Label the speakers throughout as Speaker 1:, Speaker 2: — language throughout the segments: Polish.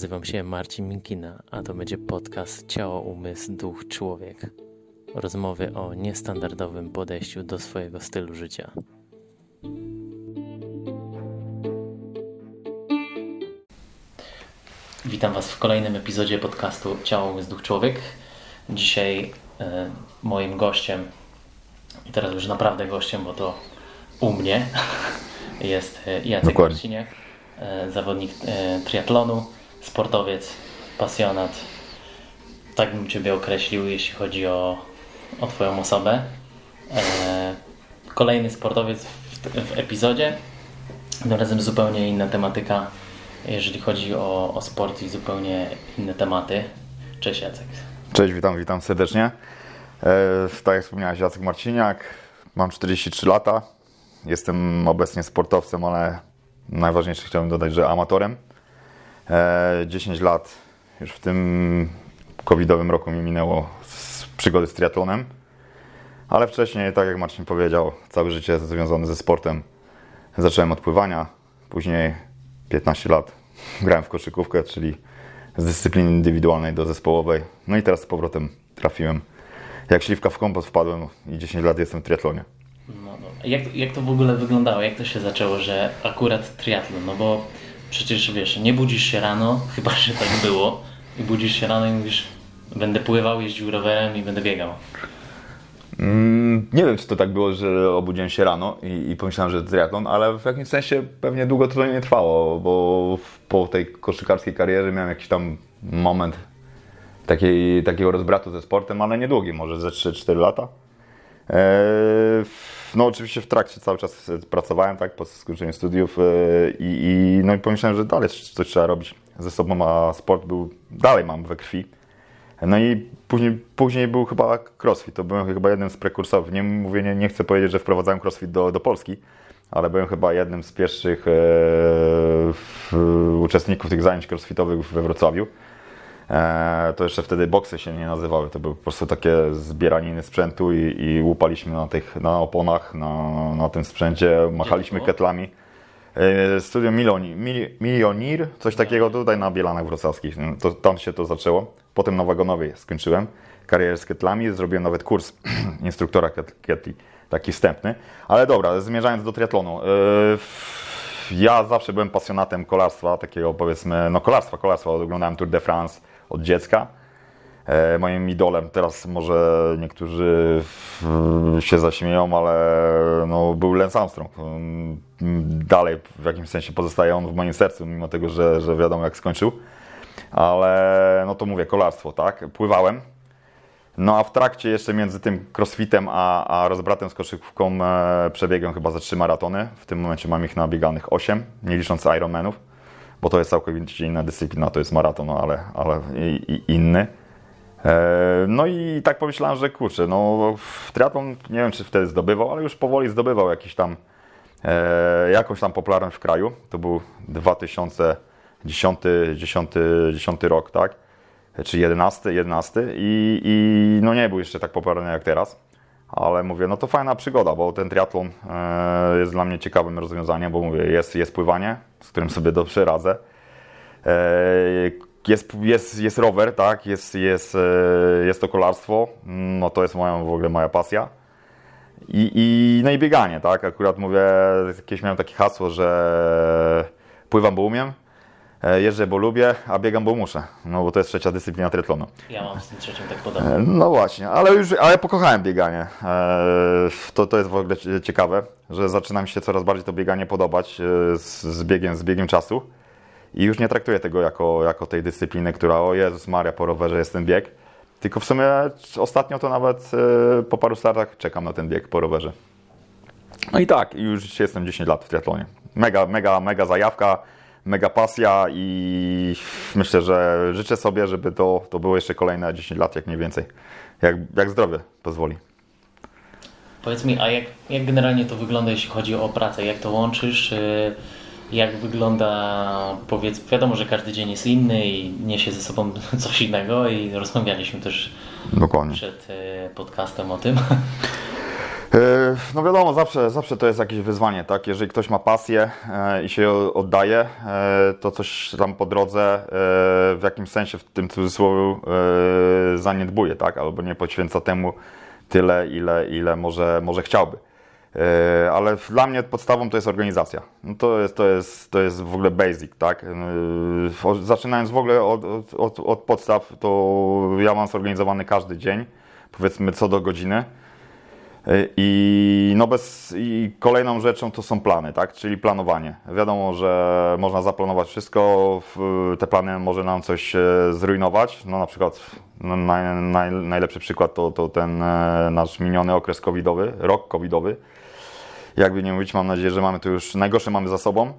Speaker 1: nazywam się Marcin Minkina, a to będzie podcast Ciało, Umysł, Duch, Człowiek. Rozmowy o niestandardowym podejściu do swojego stylu życia. Witam Was w kolejnym epizodzie podcastu Ciało, Umysł, Duch, Człowiek. Dzisiaj e, moim gościem, i teraz już naprawdę gościem, bo to u mnie, jest e, Jacek. Marciniak, e, zawodnik triatlonu, sportowiec, pasjonat. Tak bym Ciebie określił, jeśli chodzi o, o Twoją osobę. E, Kolejny sportowiec w, w epizodzie. Tym razem zupełnie inna tematyka, jeżeli chodzi o, o sport i zupełnie inne tematy. Cześć Jacek.
Speaker 2: Cześć, witam, witam serdecznie. E, tak jak wspomniałeś, Jacek Marciniak, mam 43 lata. Jestem obecnie sportowcem, ale najważniejsze chciałbym dodać, że amatorem. E, 10 lat już w tym covidowym roku mi minęło z przygody z triatlonem. Ale wcześniej, tak jak Marcin powiedział, całe życie związane ze sportem. Zacząłem od pływania, później 15 lat grałem w koszykówkę, czyli z dyscypliny indywidualnej do zespołowej. No i teraz z powrotem trafiłem. Jak śliwka w kompot wpadłem i 10 lat jestem w triatlonie.
Speaker 1: No. Jak, jak to w ogóle wyglądało? Jak to się zaczęło, że akurat triatlon? No bo przecież wiesz, nie budzisz się rano, chyba że tak było, i budzisz się rano i mówisz, będę pływał, jeździł rowerem i będę biegał.
Speaker 2: Mm, nie wiem, czy to tak było, że obudziłem się rano i, i pomyślałem, że triatlon, ale w jakimś sensie pewnie długo to nie trwało, bo po tej koszykarskiej karierze miałem jakiś tam moment takiej, takiego rozbratu ze sportem, ale niedługi, może ze 3-4 lata. Eee, no oczywiście w trakcie cały czas pracowałem, tak, po skończeniu studiów e, i, i, no i pomyślałem, że dalej coś trzeba robić ze sobą, a sport był, dalej mam we krwi. No i później, później był chyba crossfit, to byłem chyba jednym z prekursorów. Nie mówię, nie, nie chcę powiedzieć, że wprowadzałem crossfit do, do Polski, ale byłem chyba jednym z pierwszych e, w, uczestników tych zajęć crossfitowych we Wrocławiu. E, to jeszcze wtedy boksy się nie nazywały, to było po prostu takie zbieraniny sprzętu i, i łupaliśmy na tych, na oponach, na, na tym sprzęcie, machaliśmy ketlami. E, Studio Miloni, Mil, Milionir, coś takiego tutaj na Bielanach Wrocławskich. No, To, tam się to zaczęło. Potem na Wagonowej skończyłem karierę z ketlami, zrobiłem nawet kurs instruktora ket- ketli, taki wstępny. Ale dobra, zmierzając do triatlonu. e, Ja zawsze byłem pasjonatem kolarstwa, takiego powiedzmy, no kolarstwa, kolarstwa. Oglądałem Tour de France od dziecka. E, Moim idolem, teraz może niektórzy się zaśmieją, ale no, był Lance Armstrong. Dalej w jakimś sensie pozostaje on w moim sercu, mimo tego, że, że wiadomo jak skończył. Ale no to mówię, kolarstwo, tak? Pływałem. No a w trakcie jeszcze między tym crossfitem a, a rozbratem z koszykówką e, przebiegłem chyba ze trzy maratony. W tym momencie mam ich nabieganych 8, nie licząc Ironmanów, bo to jest całkowicie inna dyscyplina, to jest maraton, no, ale, ale i, i inny. E, No i tak pomyślałem, że kurczę, no triatlon nie wiem czy wtedy zdobywał, ale już powoli zdobywał jakiś tam, e, jakąś tam popularność w kraju. To był 2010 10, 10 rok, tak? Czy 11, 11 i, i no nie był jeszcze tak popularny jak teraz. Ale mówię, no to fajna przygoda, bo ten triatlon e, jest dla mnie ciekawym rozwiązaniem, bo mówię, jest, jest pływanie, z którym sobie dobrze radzę. E, jest, jest, jest rower, tak, jest, jest, e, jest to kolarstwo, no to jest moja, w ogóle moja pasja. I, i, no i bieganie, tak, akurat mówię, jakieś miałem takie hasło, że pływam, bo umiem, jeżdżę, bo lubię, a biegam, bo muszę, no bo to jest trzecia dyscyplina triatlonu.
Speaker 1: Ja mam z tym trzecim tak podobnie.
Speaker 2: E, No właśnie, ale już ale pokochałem bieganie. E, To, to jest w ogóle cie- ciekawe, że zaczyna mi się coraz bardziej to bieganie podobać e, z, z, biegiem, z biegiem czasu. I już nie traktuję tego jako, jako tej dyscypliny, która o Jezus Maria, po rowerze jest ten bieg. Tylko w sumie ostatnio to nawet e, po paru startach czekam na ten bieg po rowerze. No i tak, już jestem 10 lat w triatlonie. Mega, mega, mega zajawka, mega pasja i myślę, że życzę sobie, żeby to, to było jeszcze kolejne 10 lat, jak nie więcej. Jak, jak zdrowie pozwoli.
Speaker 1: Powiedz mi, a jak, jak generalnie to wygląda, jeśli chodzi o pracę? Jak to łączysz? y, Jak wygląda, powiedz, wiadomo, że każdy dzień jest inny i niesie ze sobą coś innego i rozmawialiśmy też
Speaker 2: Dokładnie.
Speaker 1: przed y, podcastem o tym.
Speaker 2: E, no wiadomo, zawsze, zawsze to jest jakieś wyzwanie, tak? Jeżeli ktoś ma pasję e, i się oddaje, e, to coś tam po drodze w jakimś sensie, w tym cudzysłowie, zaniedbuje, tak? Albo nie poświęca temu tyle, ile, ile może, może chciałby. Ale dla mnie podstawą to jest organizacja. No to, jest, to, jest, to jest w ogóle basic, tak? Zaczynając w ogóle od, od, od podstaw, to ja mam zorganizowany każdy dzień, powiedzmy co do godziny i, no bez, I kolejną rzeczą to są plany, tak? czyli planowanie. Wiadomo, że można zaplanować wszystko, te plany może nam coś e, zrujnować. No na przykład no, naj, naj, najlepszy przykład to, to ten e, nasz miniony okres covidowy, rok covidowy. Jakby nie mówić, mam nadzieję, że mamy tu już najgorsze mamy za sobą.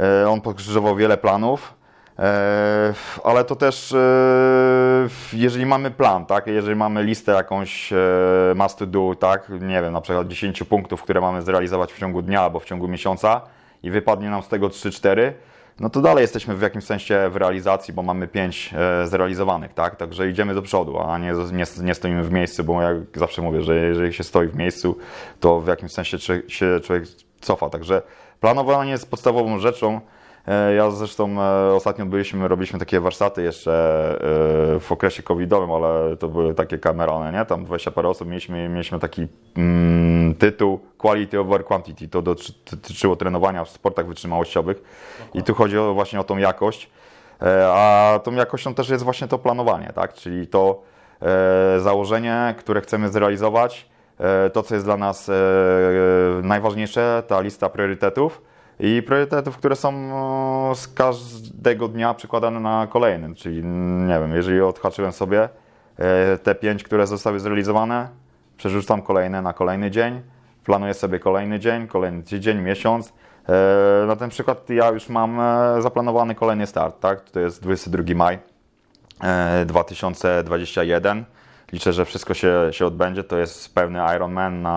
Speaker 2: E, on pokrzyżował wiele planów. E, ale to też, e, jeżeli mamy plan, tak, jeżeli mamy listę jakąś e, must to do, tak, nie wiem, na przykład 10 punktów, które mamy zrealizować w ciągu dnia albo w ciągu miesiąca i wypadnie nam z tego 3-4, no to dalej jesteśmy w jakimś sensie w realizacji, bo mamy 5 zrealizowanych, tak, także idziemy do przodu, a nie, nie, nie stoimy w miejscu, bo jak zawsze mówię, że jeżeli się stoi w miejscu, to w jakimś sensie się człowiek cofa, także planowanie jest podstawową rzeczą, E, ja zresztą e, ostatnio byliśmy, robiliśmy takie warsztaty jeszcze e, w okresie covidowym, ale to były takie kamerone, nie? Tam 20 parę osób mieliśmy, mieliśmy taki mm, tytuł Quality over Quantity. To dotyczyło trenowania w sportach wytrzymałościowych i tu chodzi właśnie o tą jakość. A tą jakością też jest właśnie to planowanie, tak? Czyli to założenie, które chcemy zrealizować, to co jest dla nas najważniejsze, ta lista priorytetów i priorytetów, które są no, z każdego dnia przekładane na kolejny. Czyli nie wiem, jeżeli odhaczyłem sobie e, te pięć, które zostały zrealizowane, przerzucam kolejne na kolejny dzień, planuję sobie kolejny dzień, kolejny tydzień, miesiąc. E, na ten przykład ja już mam e, zaplanowany kolejny start, tak? To jest 22 maj 2021. Liczę, że wszystko się, się odbędzie. To jest pełny Ironman na,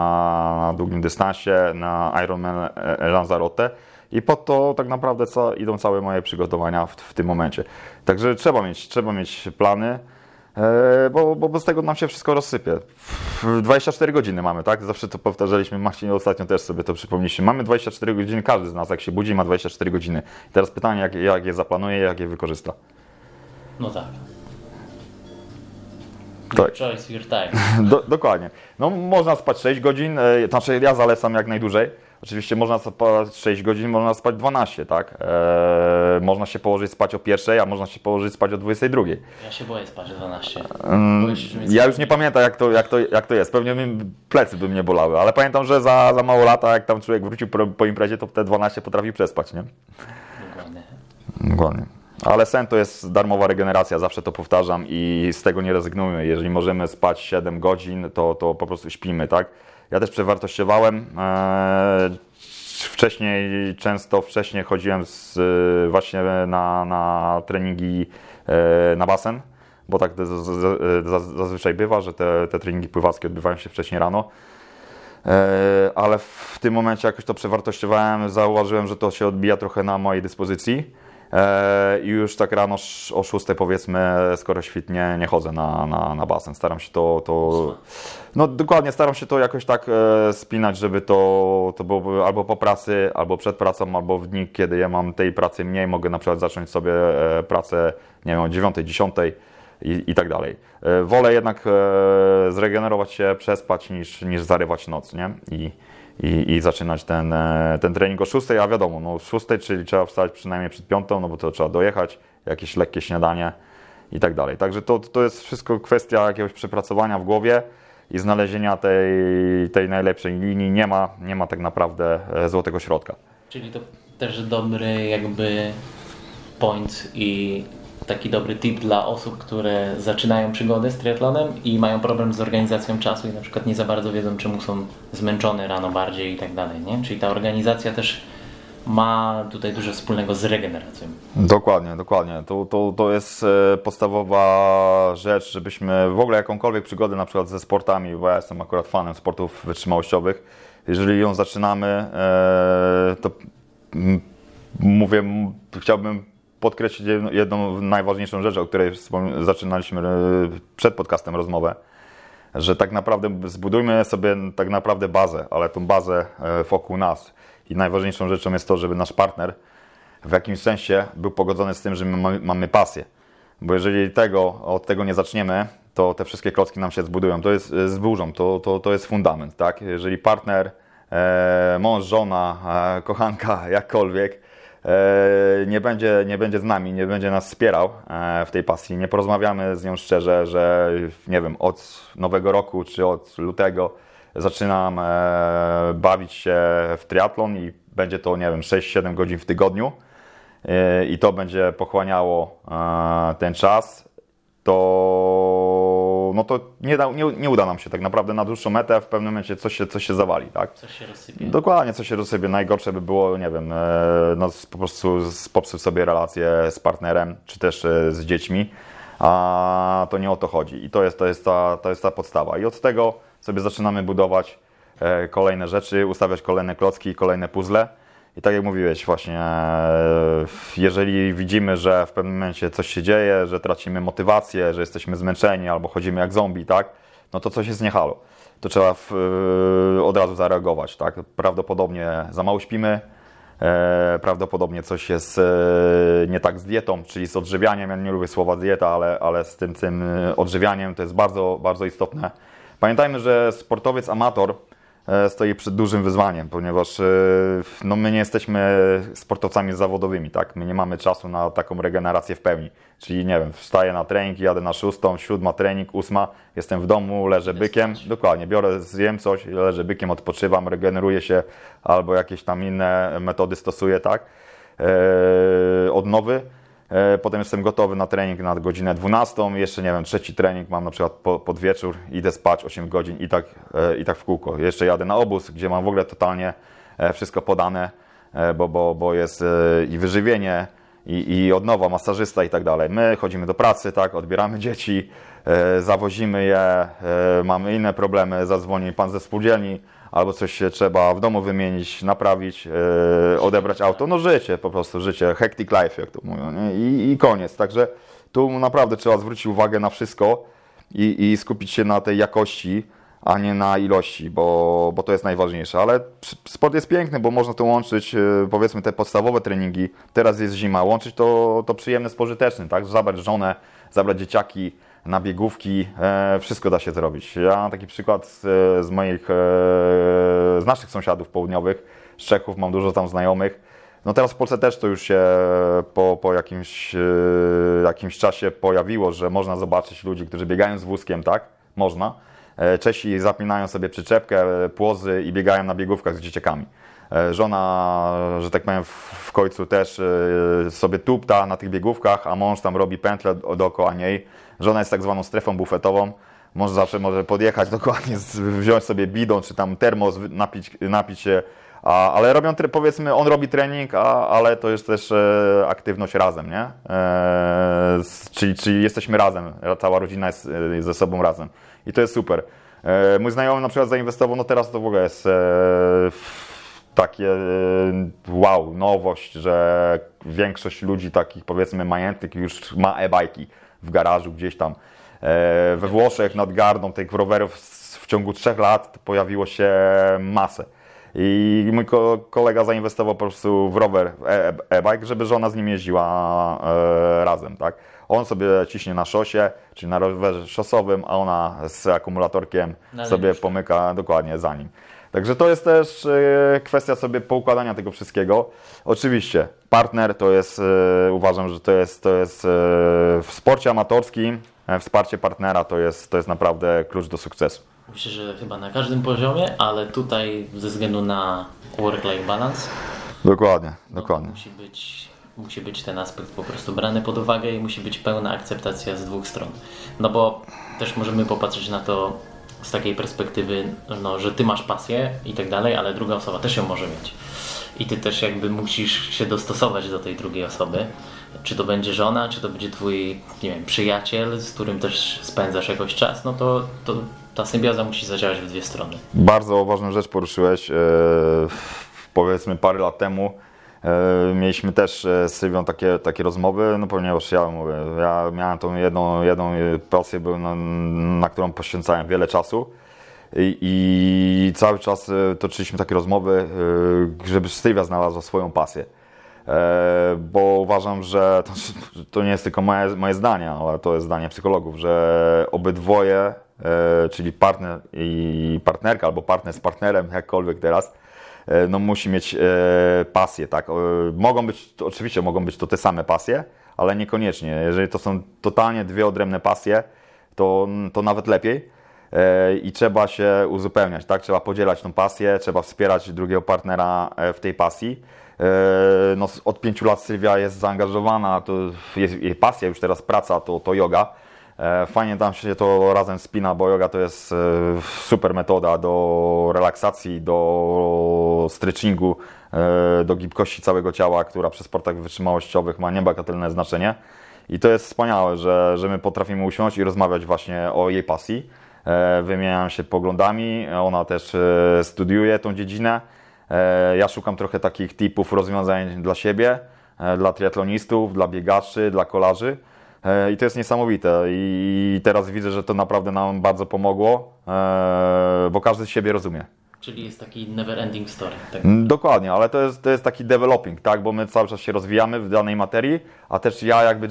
Speaker 2: na długim dystansie, na Ironman Lanzarote i po to tak naprawdę co, idą całe moje przygotowania w, w, tym momencie. Także trzeba mieć, trzeba mieć plany, e, bo, bo bez tego nam się wszystko rozsypie. 24 godziny mamy, tak? Zawsze to powtarzaliśmy, Marcin ostatnio też sobie to przypomnieliśmy. Mamy 24 godziny, każdy z nas jak się budzi ma 24 godziny. I teraz pytanie, jak, jak je zaplanuje, jak je wykorzysta.
Speaker 1: No tak. Tak. Choice your time.
Speaker 2: Do, dokładnie. No, można spać 6 godzin, e, znaczy ja zalecam jak najdłużej. Oczywiście można spać 6 godzin, można spać 12, tak? Eee, można się położyć spać o pierwszej, a można się położyć spać o 22.
Speaker 1: Ja się boję spać o 12.
Speaker 2: Mm, ja już nie pamiętam jak to, jak to, jak to jest. Pewnie plecy by mnie bolały, ale pamiętam, że za, za mało lata, jak tam człowiek wrócił po, po imprezie, to te 12 potrafi przespać, nie?
Speaker 1: Dokładnie.
Speaker 2: Dokładnie. Ale sen to jest darmowa regeneracja, zawsze to powtarzam i z tego nie rezygnujmy. Jeżeli możemy spać 7 godzin, to, to po prostu śpimy, tak? Ja też przewartościowałem. E, wcześniej, często wcześniej chodziłem z, właśnie na, na treningi e, na basen, bo tak zazwyczaj bywa, że te, te treningi pływackie odbywają się wcześniej rano. E, ale w tym momencie jakoś to przewartościowałem, zauważyłem, że to się odbija trochę na mojej dyspozycji E, i już tak rano o 6 powiedzmy, skoro świtnie, nie chodzę na, na, na basen. Staram się to, to. No dokładnie, staram się to jakoś tak e, spinać, żeby to, to było albo po pracy, albo przed pracą, albo w dni, kiedy ja mam tej pracy mniej, mogę na przykład zacząć sobie e, pracę, nie wiem, o 9, 10 i, i tak dalej. Wolę jednak zregenerować się, przespać, niż, niż zarywać noc, nie? I, i, i zaczynać ten, e, ten trening o 6, a wiadomo, no 6, czyli trzeba wstać przynajmniej przed 5, no bo to trzeba dojechać, jakieś lekkie śniadanie i tak dalej. Także to, to jest wszystko kwestia jakiegoś przepracowania w głowie i znalezienia tej, tej najlepszej linii. Nie ma, nie ma tak naprawdę e, złotego środka.
Speaker 1: Czyli to też dobry jakby point i taki dobry tip dla osób, które zaczynają przygodę z triatlonem i mają problem z organizacją czasu i na przykład nie za bardzo wiedzą, czemu są zmęczone rano bardziej i tak dalej, nie? Czyli ta organizacja też ma tutaj dużo wspólnego z regeneracją.
Speaker 2: Dokładnie, dokładnie. To, to, to jest e, podstawowa rzecz, żebyśmy w ogóle jakąkolwiek przygodę na przykład ze sportami, bo ja jestem akurat fanem sportów wytrzymałościowych, jeżeli ją zaczynamy, e, to mówię, chciałbym podkreślić jedną najważniejszą rzecz, o której zaczynaliśmy e, przed podcastem rozmowę. że tak naprawdę zbudujmy sobie tak naprawdę bazę, ale tą bazę e, wokół nas. I najważniejszą rzeczą jest to, żeby nasz partner w jakimś sensie był pogodzony z tym, że my mamy, pasję. Bo jeżeli tego, od tego nie zaczniemy, to te wszystkie klocki nam się zbudują. To jest e, zburzą, to, to, to jest fundament. Tak? Jeżeli partner, e, mąż, żona, e, kochanka, jakkolwiek, nie, będzie, nie będzie z nami, nie będzie nas wspierał e, w tej pasji, nie porozmawiamy z nią szczerze, że nie wiem, od nowego roku czy od lutego zaczynam e, bawić się w triatlon i będzie to, nie wiem, 6-7 godzin w tygodniu. E, i to będzie pochłaniało e, ten czas, to, no to nie, da, nie, nie uda nam się tak naprawdę na dłuższą metę, w pewnym momencie coś się, coś się zawali, tak?
Speaker 1: Coś się rozsypie.
Speaker 2: Dokładnie, co się rozsypie. Najgorsze by było, nie wiem, e, no, po prostu popsuć sobie relacje z partnerem, czy też e, z dziećmi, a to nie o to chodzi. I to jest, to jest, ta, to jest ta podstawa. I od tego sobie zaczynamy budować e, kolejne rzeczy, ustawiać kolejne klocki, kolejne puzzle. I tak jak mówiłeś, właśnie, e, jeżeli widzimy, że w pewnym momencie coś się dzieje, że tracimy motywację, że jesteśmy zmęczeni albo chodzimy jak zombie, tak, no to coś jest nie. To trzeba w, e, od razu zareagować, tak. Prawdopodobnie za mało śpimy, e, prawdopodobnie coś jest e, nie tak z dietą, czyli z odżywianiem. Ja nie lubię słowa dieta, ale, ale z tym, tym e, odżywianiem to jest bardzo, bardzo istotne. Pamiętajmy, że sportowiec amator stoi przed dużym wyzwaniem, ponieważ e, no, my nie jesteśmy sportowcami zawodowymi, tak? My nie mamy czasu na taką regenerację w pełni. Czyli nie wiem, wstaję na trening, jadę na szóstą, siódma trening, ósma, jestem w domu, leżę bykiem, dokładnie, biorę, zjem coś, leżę bykiem, odpoczywam, regeneruję się albo jakieś tam inne metody stosuję, tak? E, odnowy. E, Potem jestem gotowy na trening na godzinę 12. Jeszcze nie wiem, trzeci trening mam na przykład po, pod wieczór, idę spać 8 godzin i tak, e, i tak w kółko. Jeszcze jadę na obóz, gdzie mam w ogóle totalnie e, wszystko podane, bo, bo, bo jest i wyżywienie, i, i odnowa, masażysta i tak dalej. My chodzimy do pracy, tak, odbieramy dzieci, zawozimy je, e, mamy inne problemy, zadzwoni pan ze spółdzielni, albo coś się trzeba w domu wymienić, naprawić, e, odebrać auto. No życie, po prostu życie, hectic life, jak to mówią, nie? I, i koniec. Także tu naprawdę trzeba zwrócić uwagę na wszystko i, i skupić się na tej jakości, a nie na ilości, bo, bo to jest najważniejsze. Ale sport jest piękny, bo można to łączyć, e, powiedzmy, te podstawowe treningi. Teraz jest zima, łączyć to, to przyjemne z pożytecznym, tak? Zabrać żonę, zabrać dzieciaki na biegówki, e, wszystko da się zrobić. Ja mam taki przykład z, moich, e, z naszych sąsiadów południowych, z Czechów, mam dużo tam znajomych. No teraz w Polsce też to już się po, po jakimś, e, jakimś czasie pojawiło, że można zobaczyć ludzi, którzy biegają z wózkiem, tak? Można. E, Czesi zapinają sobie przyczepkę, e, płozy i biegają na biegówkach z dzieciakami. E, Żona, że tak powiem, w końcu też e, sobie tupta na tych biegówkach, a mąż tam robi pętlę do- dookoła niej. Żona jest tak zwaną strefą bufetową. Mąż zawsze może podjechać dokładnie, wziąć sobie bidon czy tam termos, napić, napić się. A, ale robią, powiedzmy, on robi trening, a, ale to jest też e, aktywność razem, nie? E, czyli, czyli jesteśmy razem, cała rodzina jest e, ze sobą razem. I to jest super. E, mój znajomy na przykład zainwestował, no teraz to w ogóle jest e, takie wow, nowość, że większość ludzi takich powiedzmy majątnych już ma e-bajki w garażu gdzieś tam. E, We Włoszech nad gardą tych rowerów w ciągu trzech lat pojawiło się masę. I mój ko- kolega zainwestował po prostu w rower e- e-bike, żeby żona z nim jeździła e, razem, tak? On sobie ciśnie na szosie, czyli na rowerze szosowym, a ona z akumulatorkiem
Speaker 1: Na
Speaker 2: sobie pomyka dokładnie za nim. Także to jest też e, kwestia sobie poukładania tego wszystkiego. Oczywiście partner to jest, e, uważam, że to jest, to jest e, w sporcie amatorskim, wsparcie partnera to jest, to jest naprawdę klucz do sukcesu.
Speaker 1: Myślę, że chyba na każdym poziomie, ale tutaj ze względu na work-life balance
Speaker 2: Dokładnie,
Speaker 1: no,
Speaker 2: dokładnie.
Speaker 1: musi, być, musi być ten aspekt po prostu brany pod uwagę i musi być pełna akceptacja z dwóch stron. No bo też możemy popatrzeć na to z takiej perspektywy, no, że ty masz pasję i tak dalej, ale druga osoba też ją może mieć. I ty też jakby musisz się dostosować do tej drugiej osoby. Czy to będzie żona, czy to będzie twój, nie wiem, przyjaciel, z którym też spędzasz jakoś czas, no to, to ta symbioza musi zadziałać w dwie strony.
Speaker 2: Bardzo ważną rzecz poruszyłeś. e, Powiedzmy parę lat temu mieliśmy też e, z Sylwią takie, takie rozmowy, no ponieważ ja mówię, ja miałem tą jedną, jedną pasję, na, na którą poświęcałem wiele czasu. I, I, cały czas e, toczyliśmy takie rozmowy, żeby Sylwia znalazła swoją pasję. Bo uważam, że to, to nie jest tylko moje, moje zdanie, ale to jest zdanie psychologów, że obydwoje, czyli partner i partnerka, albo partner z partnerem, jakkolwiek teraz, E, no musi mieć e, pasję, tak. Mogą być, oczywiście mogą być to te same pasje, ale niekoniecznie. Jeżeli to są totalnie dwie odrębne pasje, to, to nawet lepiej e, i trzeba się uzupełniać, tak? Trzeba podzielać tą pasję, trzeba wspierać drugiego partnera w tej pasji. No, od pięciu lat Sylwia jest zaangażowana, to jest jej pasja, już teraz praca to, to yoga. Fajnie tam się to razem spina, bo yoga to jest super metoda do relaksacji, do stretchingu, e, do gibkości całego ciała, która przy sportach wytrzymałościowych ma niebagatelne znaczenie. I to jest wspaniałe, że, że my potrafimy usiąść i rozmawiać właśnie o jej pasji. E, wymieniam się poglądami, ona też e, studiuje tą dziedzinę. Ja szukam trochę takich typów rozwiązań dla siebie, dla triatlonistów, dla biegaczy, dla kolarzy. I to jest niesamowite. I teraz widzę, że to naprawdę nam bardzo pomogło, bo każdy siebie rozumie.
Speaker 1: Czyli jest taki never ending story. Tak?
Speaker 2: Mm, dokładnie, ale to jest, to jest taki developing, tak? bo my cały czas się rozwijamy w danej materii, a też ja jakby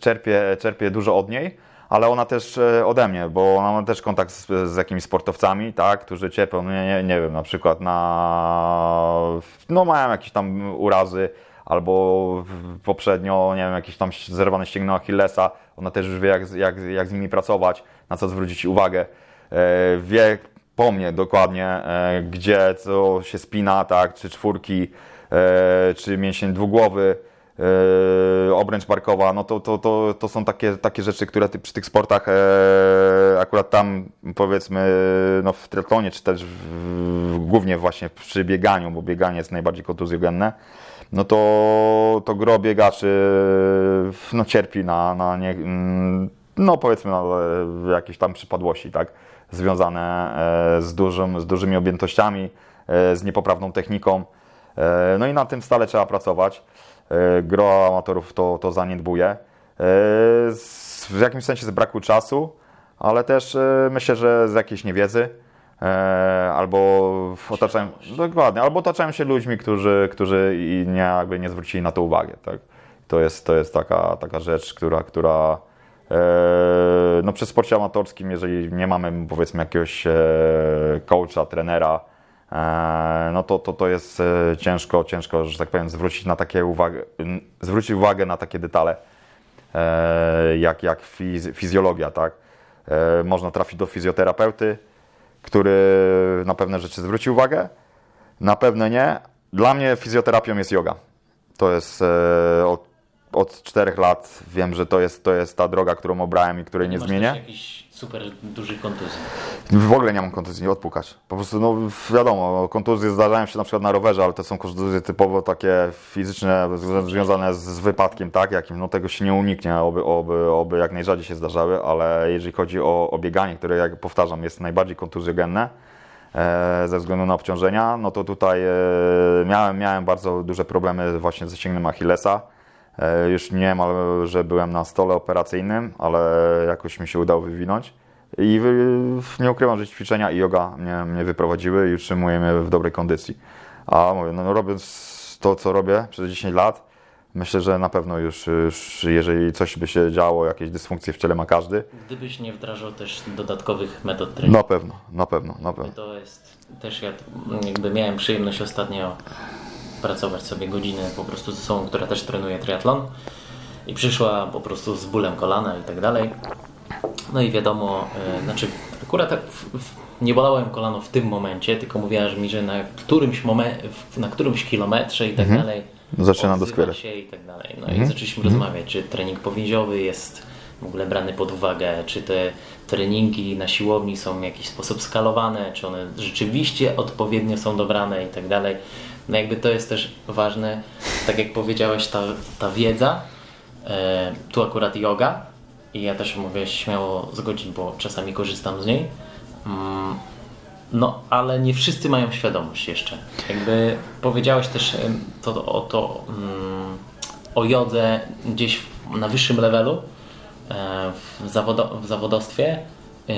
Speaker 2: czerpię, czerpię dużo od niej, ale ona też e, ode mnie, bo ona ma też kontakt z, z jakimiś sportowcami, tak? którzy cierpią, nie, nie, nie wiem, na przykład na, no mają jakieś tam urazy, albo poprzednio, nie wiem, jakieś tam zerwane ścięgno Achillesa, ona też już wie, jak, jak, jak z nimi pracować, na co zwrócić uwagę, e, wie, po mnie dokładnie, e, gdzie co się spina, tak, czy czwórki, e, czy mięsień dwugłowy, obręcz barkowa, no to, to, to, to są takie, takie rzeczy, które ty, przy tych sportach akurat tam powiedzmy no w triatlonie, czy też w, głównie właśnie przy bieganiu, bo bieganie jest najbardziej kontuzjogenne, no to, to gro biegaczy no, cierpi na, na nie, mm, no powiedzmy na jakieś tam przypadłości, tak związane e, z, dużym, z dużymi objętościami, e, z niepoprawną techniką. E, no i na tym stale trzeba pracować. Gro amatorów to, to zaniedbuje. W jakimś sensie z braku czasu, ale też myślę, że z jakiejś niewiedzy. Albo otaczają, dokładnie, albo otaczają się ludźmi, którzy, którzy nie, jakby nie zwrócili na to uwagę. Tak? To jest, to jest taka, taka rzecz, która, która E, no przy sporcie amatorskim, jeżeli nie mamy powiedzmy jakiegoś e, coacha, trenera, e, no to, to, to jest ciężko, ciężko, że tak powiem, zwrócić na takie uwagę, zwrócić uwagę na takie detale, jak, jak fiz, fizjologia, tak? Można trafić do fizjoterapeuty, który na pewne rzeczy zwróci uwagę, na pewne nie. Dla mnie fizjoterapią jest yoga. To jest od od czterech lat wiem, że to jest, to jest ta droga, którą obrałem i której nie, nie zmienię.
Speaker 1: jakiś super duży kontuzji?
Speaker 2: W ogóle nie mam kontuzji, nie odpukać. Po prostu, no wiadomo, kontuzje zdarzają się na przykład na rowerze, ale to są kontuzje typowo takie fizyczne, związane z wypadkiem, tak, jakim, no tego się nie uniknie, oby, oby, oby jak najrzadziej się zdarzały, ale jeżeli chodzi o, o bieganie, które, jak powtarzam, jest najbardziej kontuzjogenne, e, ze względu na obciążenia, no to tutaj e, miałem, miałem bardzo duże problemy właśnie ze ścięgnem Achillesa. E, już nie niemal, że byłem na stole operacyjnym, ale jakoś mi się udało wywinąć. I nie ukrywam, że ćwiczenia i yoga mnie, mnie wyprowadziły i utrzymuję mnie w dobrej kondycji. A mówię, no robiąc to, co robię przez 10 lat, myślę, że na pewno już, już jeżeli coś by się działo, jakieś dysfunkcje w ciele ma każdy.
Speaker 1: Gdybyś nie wdrażał też dodatkowych metod treningu.
Speaker 2: Na pewno, na pewno, na pewno.
Speaker 1: To jest też ja jakby miałem przyjemność ostatnio pracować sobie godzinę po prostu ze sobą, która też trenuje triatlon i przyszła po prostu z bólem kolana i tak dalej. No i wiadomo, e, znaczy akurat tak w, w, nie bolałem kolano w tym momencie, tylko mówiła że mi, że na którymś, momen, na którymś kilometrze i tak mhm. dalej
Speaker 2: zaczyna doskwierać
Speaker 1: się i tak dalej. No mhm. i zaczęliśmy mhm. rozmawiać, czy trening powięziowy jest w ogóle brany pod uwagę, czy te treningi na siłowni są w jakiś sposób skalowane, czy one rzeczywiście odpowiednio są dobrane i tak dalej. No jakby to jest też ważne, tak jak powiedziałeś, ta, ta wiedza, e, tu akurat yoga i ja też mogę śmiało zgodzić, bo czasami korzystam z niej. Mm, No, ale nie wszyscy mają świadomość jeszcze. Jakby powiedziałeś też to, o, to, mm, o jodze gdzieś na wyższym levelu e, w, zawodo, w zawodowstwie e,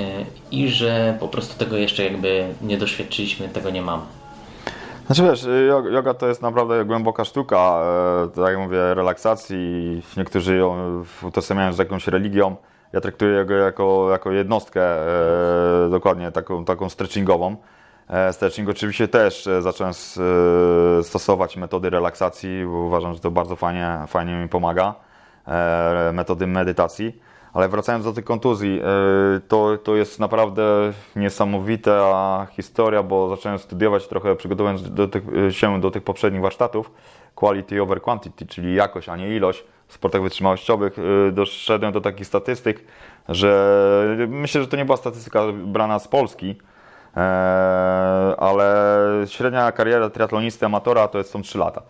Speaker 1: i że po prostu tego jeszcze jakby nie doświadczyliśmy, tego nie mamy.
Speaker 2: Znaczy wiesz, yoga to jest naprawdę głęboka sztuka, e, tak jak mówię, relaksacji. Niektórzy ją utożsamiają z jakąś religią. Ja traktuję go jako, jako jednostkę, e, dokładnie taką, taką stretchingową. E, stretching oczywiście też zacząłem stosować metody relaksacji, bo uważam, że to bardzo fajnie, fajnie mi pomaga. Metody medytacji. Ale wracając do tych kontuzji, e, to, to jest naprawdę niesamowita historia, bo zacząłem studiować trochę, przygotowując do tych, się do tych poprzednich warsztatów, quality over quantity, czyli jakość, a nie ilość w sportach wytrzymałościowych. E, doszedłem do takich statystyk, że myślę, że to nie była statystyka brana z Polski, e, ale średnia kariera triatlonisty amatora to jest są 3 lata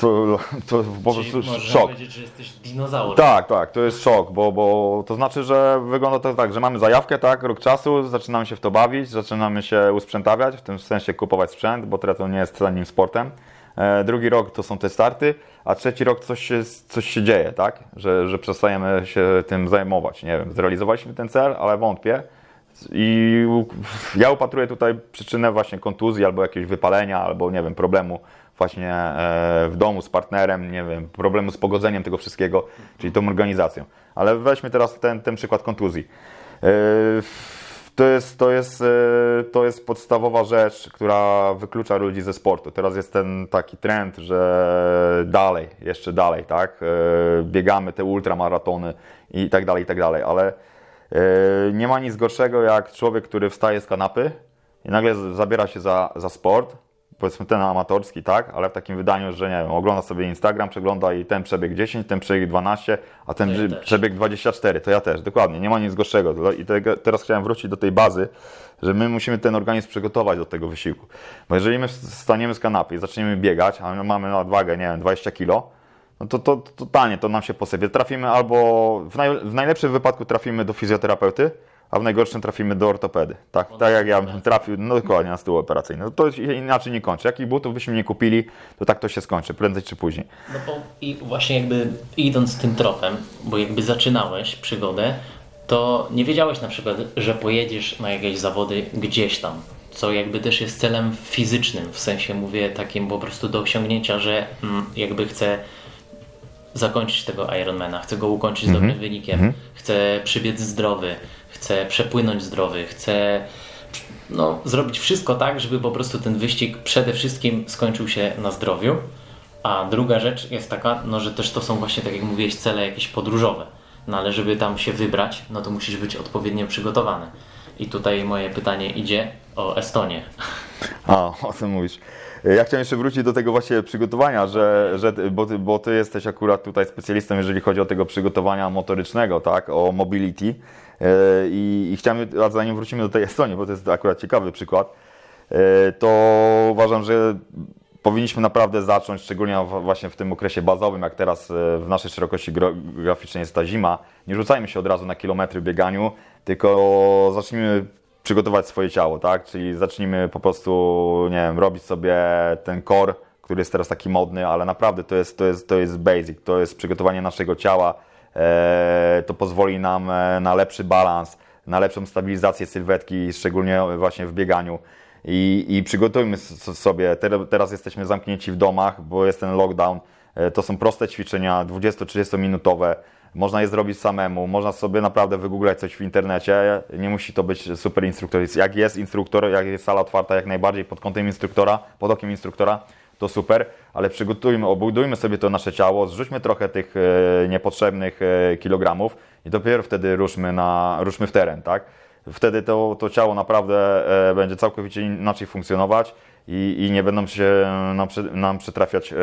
Speaker 2: to, to po prostu szok.
Speaker 1: powiedzieć, że jesteś dinozaurem.
Speaker 2: Tak, tak, to jest szok, bo, bo to znaczy, że wygląda to tak, że mamy zajawkę, tak, rok czasu, zaczynamy się w to bawić, zaczynamy się usprzętawiać, w tym sensie kupować sprzęt, bo triatlon nie jest tanim sportem. E, drugi rok to są te starty, a trzeci rok coś się, coś się dzieje, tak, że, że przestajemy się tym zajmować. Nie wiem, zrealizowaliśmy ten cel, ale wątpię. I ja upatruję tutaj przyczynę właśnie kontuzji albo jakiegoś wypalenia, albo nie wiem, problemu właśnie e, w domu z partnerem, nie wiem, problemu z pogodzeniem tego wszystkiego, czyli tą organizacją. Ale weźmy teraz ten, ten przykład kontuzji. E, to jest, to, jest, e, to jest podstawowa rzecz, która wyklucza ludzi ze sportu. Teraz jest ten taki trend, że dalej, jeszcze dalej, tak? Biegamy te ultramaratony i tak dalej, i tak dalej, ale nie ma nic gorszego jak człowiek, który wstaje z kanapy i nagle zabiera się za, za sport, powiedzmy ten amatorski, tak, ale w takim wydaniu, że nie wiem, ogląda sobie Instagram, przegląda i ten przebieg 10, ten przebieg 12, a ten
Speaker 1: ja
Speaker 2: przebieg 24, to ja też, dokładnie, nie ma nic gorszego. I tego, teraz chciałem wrócić do tej bazy, że my musimy ten organizm przygotować do tego wysiłku. Bo jeżeli my staniemy z kanapy i zaczniemy biegać, a my mamy nadwagę, nie wiem, 20 kg, no to, to, to totalnie to nam się posypie. Trafimy albo, w, naj, w najlepszym wypadku trafimy do fizjoterapeuty, a w najgorszym trafimy do ortopedy. Tak, tak jak ja bym trafił, no dokładnie na stół operacyjny. No to się inaczej nie kończy. Jakich butów byśmy nie kupili, to tak to się skończy, prędzej czy później.
Speaker 1: No bo i właśnie jakby idąc tym tropem, bo jakby zaczynałeś przygodę, to nie wiedziałeś na przykład, że pojedziesz na jakieś zawody gdzieś tam, co jakby też jest celem fizycznym, w sensie mówię takim po prostu do osiągnięcia, że mm, jakby chcę zakończyć tego Ironmana, chcę go ukończyć z dobrym wynikiem, chcę przybiec zdrowy, chcę przepłynąć zdrowy, chcę no, zrobić wszystko tak, żeby po prostu ten wyścig przede wszystkim skończył się na zdrowiu. A druga rzecz jest taka, no, że też to są właśnie, tak jak mówiłeś, cele jakieś podróżowe. No ale żeby tam się wybrać, no to musisz być odpowiednio przygotowany. I tutaj moje pytanie idzie o Estonię.
Speaker 2: A, o tym mówisz. Ja chciałem jeszcze wrócić do tego właśnie przygotowania, że, że, bo, ty, bo ty jesteś akurat tutaj specjalistą, jeżeli chodzi o tego przygotowania motorycznego, tak, o mobility. Yy, I, i chciałem, a zanim wrócimy do tej Estonii, bo to jest akurat ciekawy przykład, yy, to uważam, że powinniśmy naprawdę zacząć, szczególnie właśnie w tym okresie bazowym, jak teraz w naszej szerokości geograficznej jest ta zima, nie rzucajmy się od razu na kilometry bieganiu, tylko zacznijmy przygotować swoje ciało, tak? Czyli zacznijmy po prostu, nie wiem, robić sobie ten core, który jest teraz taki modny, ale naprawdę to jest, to jest, to jest basic, to jest przygotowanie naszego ciała, e, to pozwoli nam e, na lepszy balans, na lepszą stabilizację sylwetki, szczególnie właśnie w bieganiu. I, i przygotujmy sobie, teraz jesteśmy zamknięci w domach, bo jest ten lockdown, e, to są proste ćwiczenia, 20-30 minutowe, można je zrobić samemu, można sobie naprawdę wygooglać coś w internecie, nie musi to być super instruktor. Jak jest instruktor, jak jest sala otwarta jak najbardziej pod kątem instruktora, pod okiem instruktora, to super, ale przygotujmy, obudujmy sobie to nasze ciało, zrzućmy trochę tych e, niepotrzebnych e, kilogramów i dopiero wtedy ruszmy, na, ruszmy w teren, tak? Wtedy to, to ciało naprawdę e, będzie całkowicie inaczej funkcjonować i, i nie będą się nam, nam przytrafiać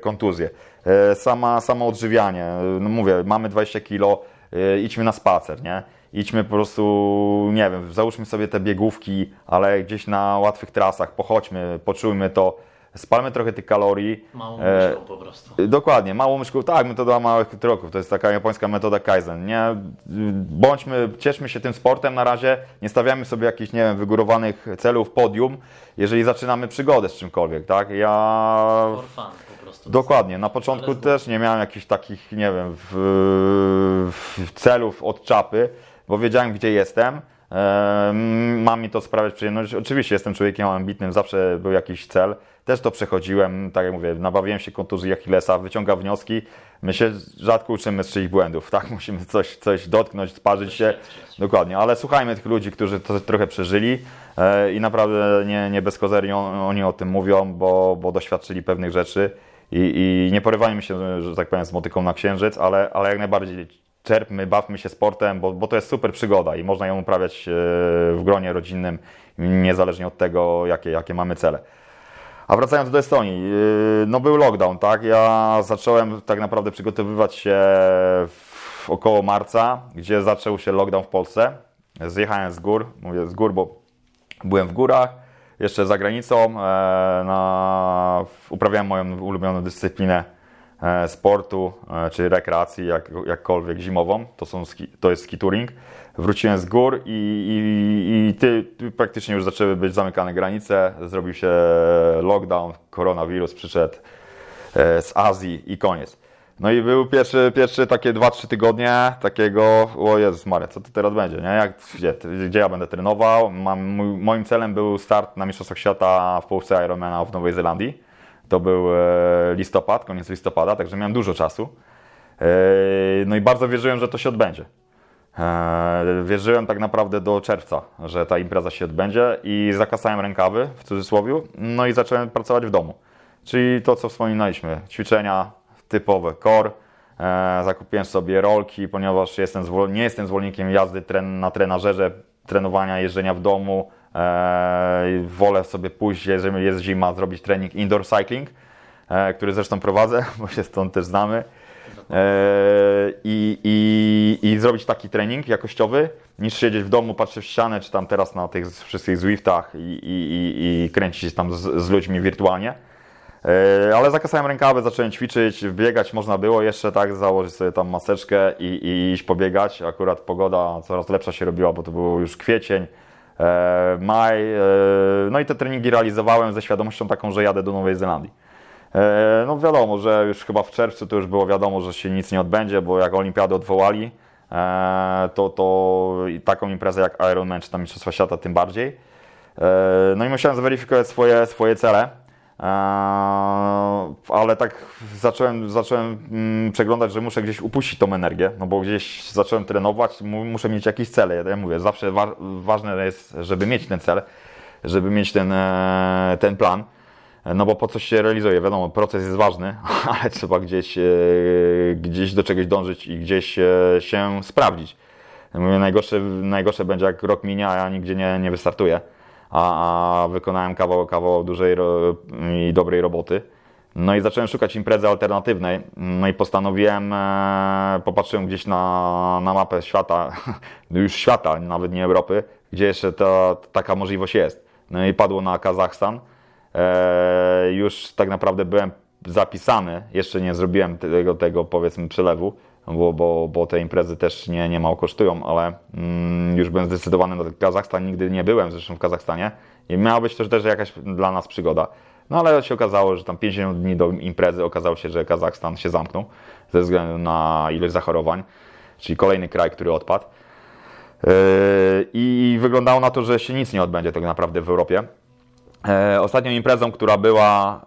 Speaker 2: kontuzje. E, sama, samo odżywianie, no mówię, mamy 20 kilo, e, idźmy na spacer, nie? Idźmy po prostu, nie wiem, załóżmy sobie te biegówki, ale gdzieś na łatwych trasach, pochodźmy, poczujmy to, spalmy trochę tych kalorii.
Speaker 1: Małą
Speaker 2: E,
Speaker 1: myszką po prostu.
Speaker 2: Dokładnie, małą myszką, tak, metoda małych kroków, to jest taka japońska metoda Kaizen, nie? Bądźmy, cieszmy się tym sportem na razie, nie stawiamy sobie jakichś, nie wiem, wygórowanych celów, podium, jeżeli zaczynamy przygodę z czymkolwiek, tak? Ja
Speaker 1: For fun po prostu.
Speaker 2: Dokładnie. Na początku też nie miałem jakichś takich, nie wiem, w, w celów od czapy, bo wiedziałem, gdzie jestem. Ma mi to sprawiać przyjemność. Oczywiście jestem człowiekiem ambitnym, zawsze był jakiś cel. Też to przechodziłem, tak jak mówię, nabawiłem się kontuzji Achillesa, wyciągam wnioski. My się rzadko uczymy z czyichś błędów, tak? Musimy coś, coś dotknąć, sparzyć się. Dokładnie, ale słuchajmy tych ludzi, którzy to trochę przeżyli e, i naprawdę nie, nie bez kozery on- oni o tym mówią, bo, bo doświadczyli pewnych rzeczy i, i nie porywajmy się, że tak powiem, z motyką na księżyc, ale, ale jak najbardziej czerpmy, bawmy się sportem, bo, bo to jest super przygoda i można ją uprawiać e, w gronie rodzinnym, niezależnie od tego, jakie, jakie mamy cele. A wracając do Estonii, yy, no był lockdown, tak? Ja zacząłem tak naprawdę przygotowywać się około marca, gdzie zaczął się lockdown w Polsce. Zjechałem z gór, mówię z gór, bo byłem w górach, jeszcze za granicą, e, na, uprawiałem moją ulubioną dyscyplinę e, sportu, e, czy rekreacji, jak, jakkolwiek zimową, to, są ski, to jest ski touring. Wróciłem z gór i, i, i ty, ty praktycznie już zaczęły być zamykane granice, zrobił się lockdown, koronawirus przyszedł e, z Azji i koniec. No i był pierwszy, pierwszy takie 2-3 tygodnie takiego, o Jezus Maria, co to teraz będzie, nie? Jak, gdzie, gdzie ja będę trenował? Mam, moim celem był start na Mistrzostwach Świata w Polsce Ironmana w Nowej Zelandii. To był e, listopad, koniec listopada, także miałem dużo czasu. E, no i bardzo wierzyłem, że to się odbędzie. E, Wierzyłem tak naprawdę do czerwca, że ta impreza się odbędzie i zakasałem rękawy, w cudzysłowie, no i zacząłem pracować w domu. Czyli to, co wspominaliśmy, ćwiczenia typowe, core, zakupiłem sobie rolki, ponieważ jestem nie jestem zwolennikiem jazdy na trenażerze, trenowania, jeżdżenia w domu. E, wolę sobie pójść, jeżeli jest zima, zrobić trening indoor cycling, e, który zresztą prowadzę, bo się stąd też znamy. E, i, i, i zrobić taki trening jakościowy, niż siedzieć w domu, patrzeć w ścianę, czy tam teraz na tych wszystkich Zwiftach i, i, i, kręcić się tam z, z ludźmi wirtualnie. Ale zakasałem rękawy, zacząłem ćwiczyć, biegać można było jeszcze, tak, założyć sobie tam maseczkę i, i iść pobiegać. Akurat pogoda coraz lepsza się robiła, bo to był już kwiecień, maj. E, no i te treningi realizowałem ze świadomością taką, że jadę do Nowej Zelandii. E, No wiadomo, że już chyba w czerwcu to już było wiadomo, że się nic nie odbędzie, bo jak olimpiadę odwołali, e, to, to taką imprezę jak Ironman czy tam Mistrzostwa Świata tym bardziej. E, No i musiałem zweryfikować swoje, swoje cele. E, Ale tak zacząłem, zacząłem mm, przeglądać, że muszę gdzieś upuścić tą energię, no bo gdzieś zacząłem trenować, mu- muszę mieć jakieś cele. Ja mówię, zawsze wa ważne jest, żeby mieć ten cel, żeby mieć ten, e, ten plan. No bo po coś się realizuje, wiadomo, proces jest ważny, ale trzeba gdzieś, e, gdzieś do czegoś dążyć i gdzieś się sprawdzić. Mówię, najgorsze, najgorsze będzie jak rok minie, a ja nigdzie nie, nie wystartuję, a, a wykonałem kawał, kawał dużej ro, i dobrej roboty. No i zacząłem szukać imprezy alternatywnej, no i postanowiłem, e, popatrzyłem gdzieś na, na mapę świata, już świata, nawet nie Europy, gdzie jeszcze ta, taka możliwość jest. No i padło na Kazachstan. E, już tak naprawdę byłem zapisany, jeszcze nie zrobiłem tego, tego powiedzmy przelewu, bo, bo, bo te imprezy też nie, nie mało kosztują, ale mm, już byłem zdecydowany na Kazachstan, nigdy nie byłem zresztą w Kazachstanie i miała być to też jakaś dla nas przygoda. No ale się okazało, że tam 50 dni do imprezy okazało się, że Kazachstan się zamknął ze względu na ilość zachorowań, czyli kolejny kraj, który odpadł. Yy, I wyglądało na to, że się nic nie odbędzie tak naprawdę w Europie. E, Ostatnią imprezą, która była,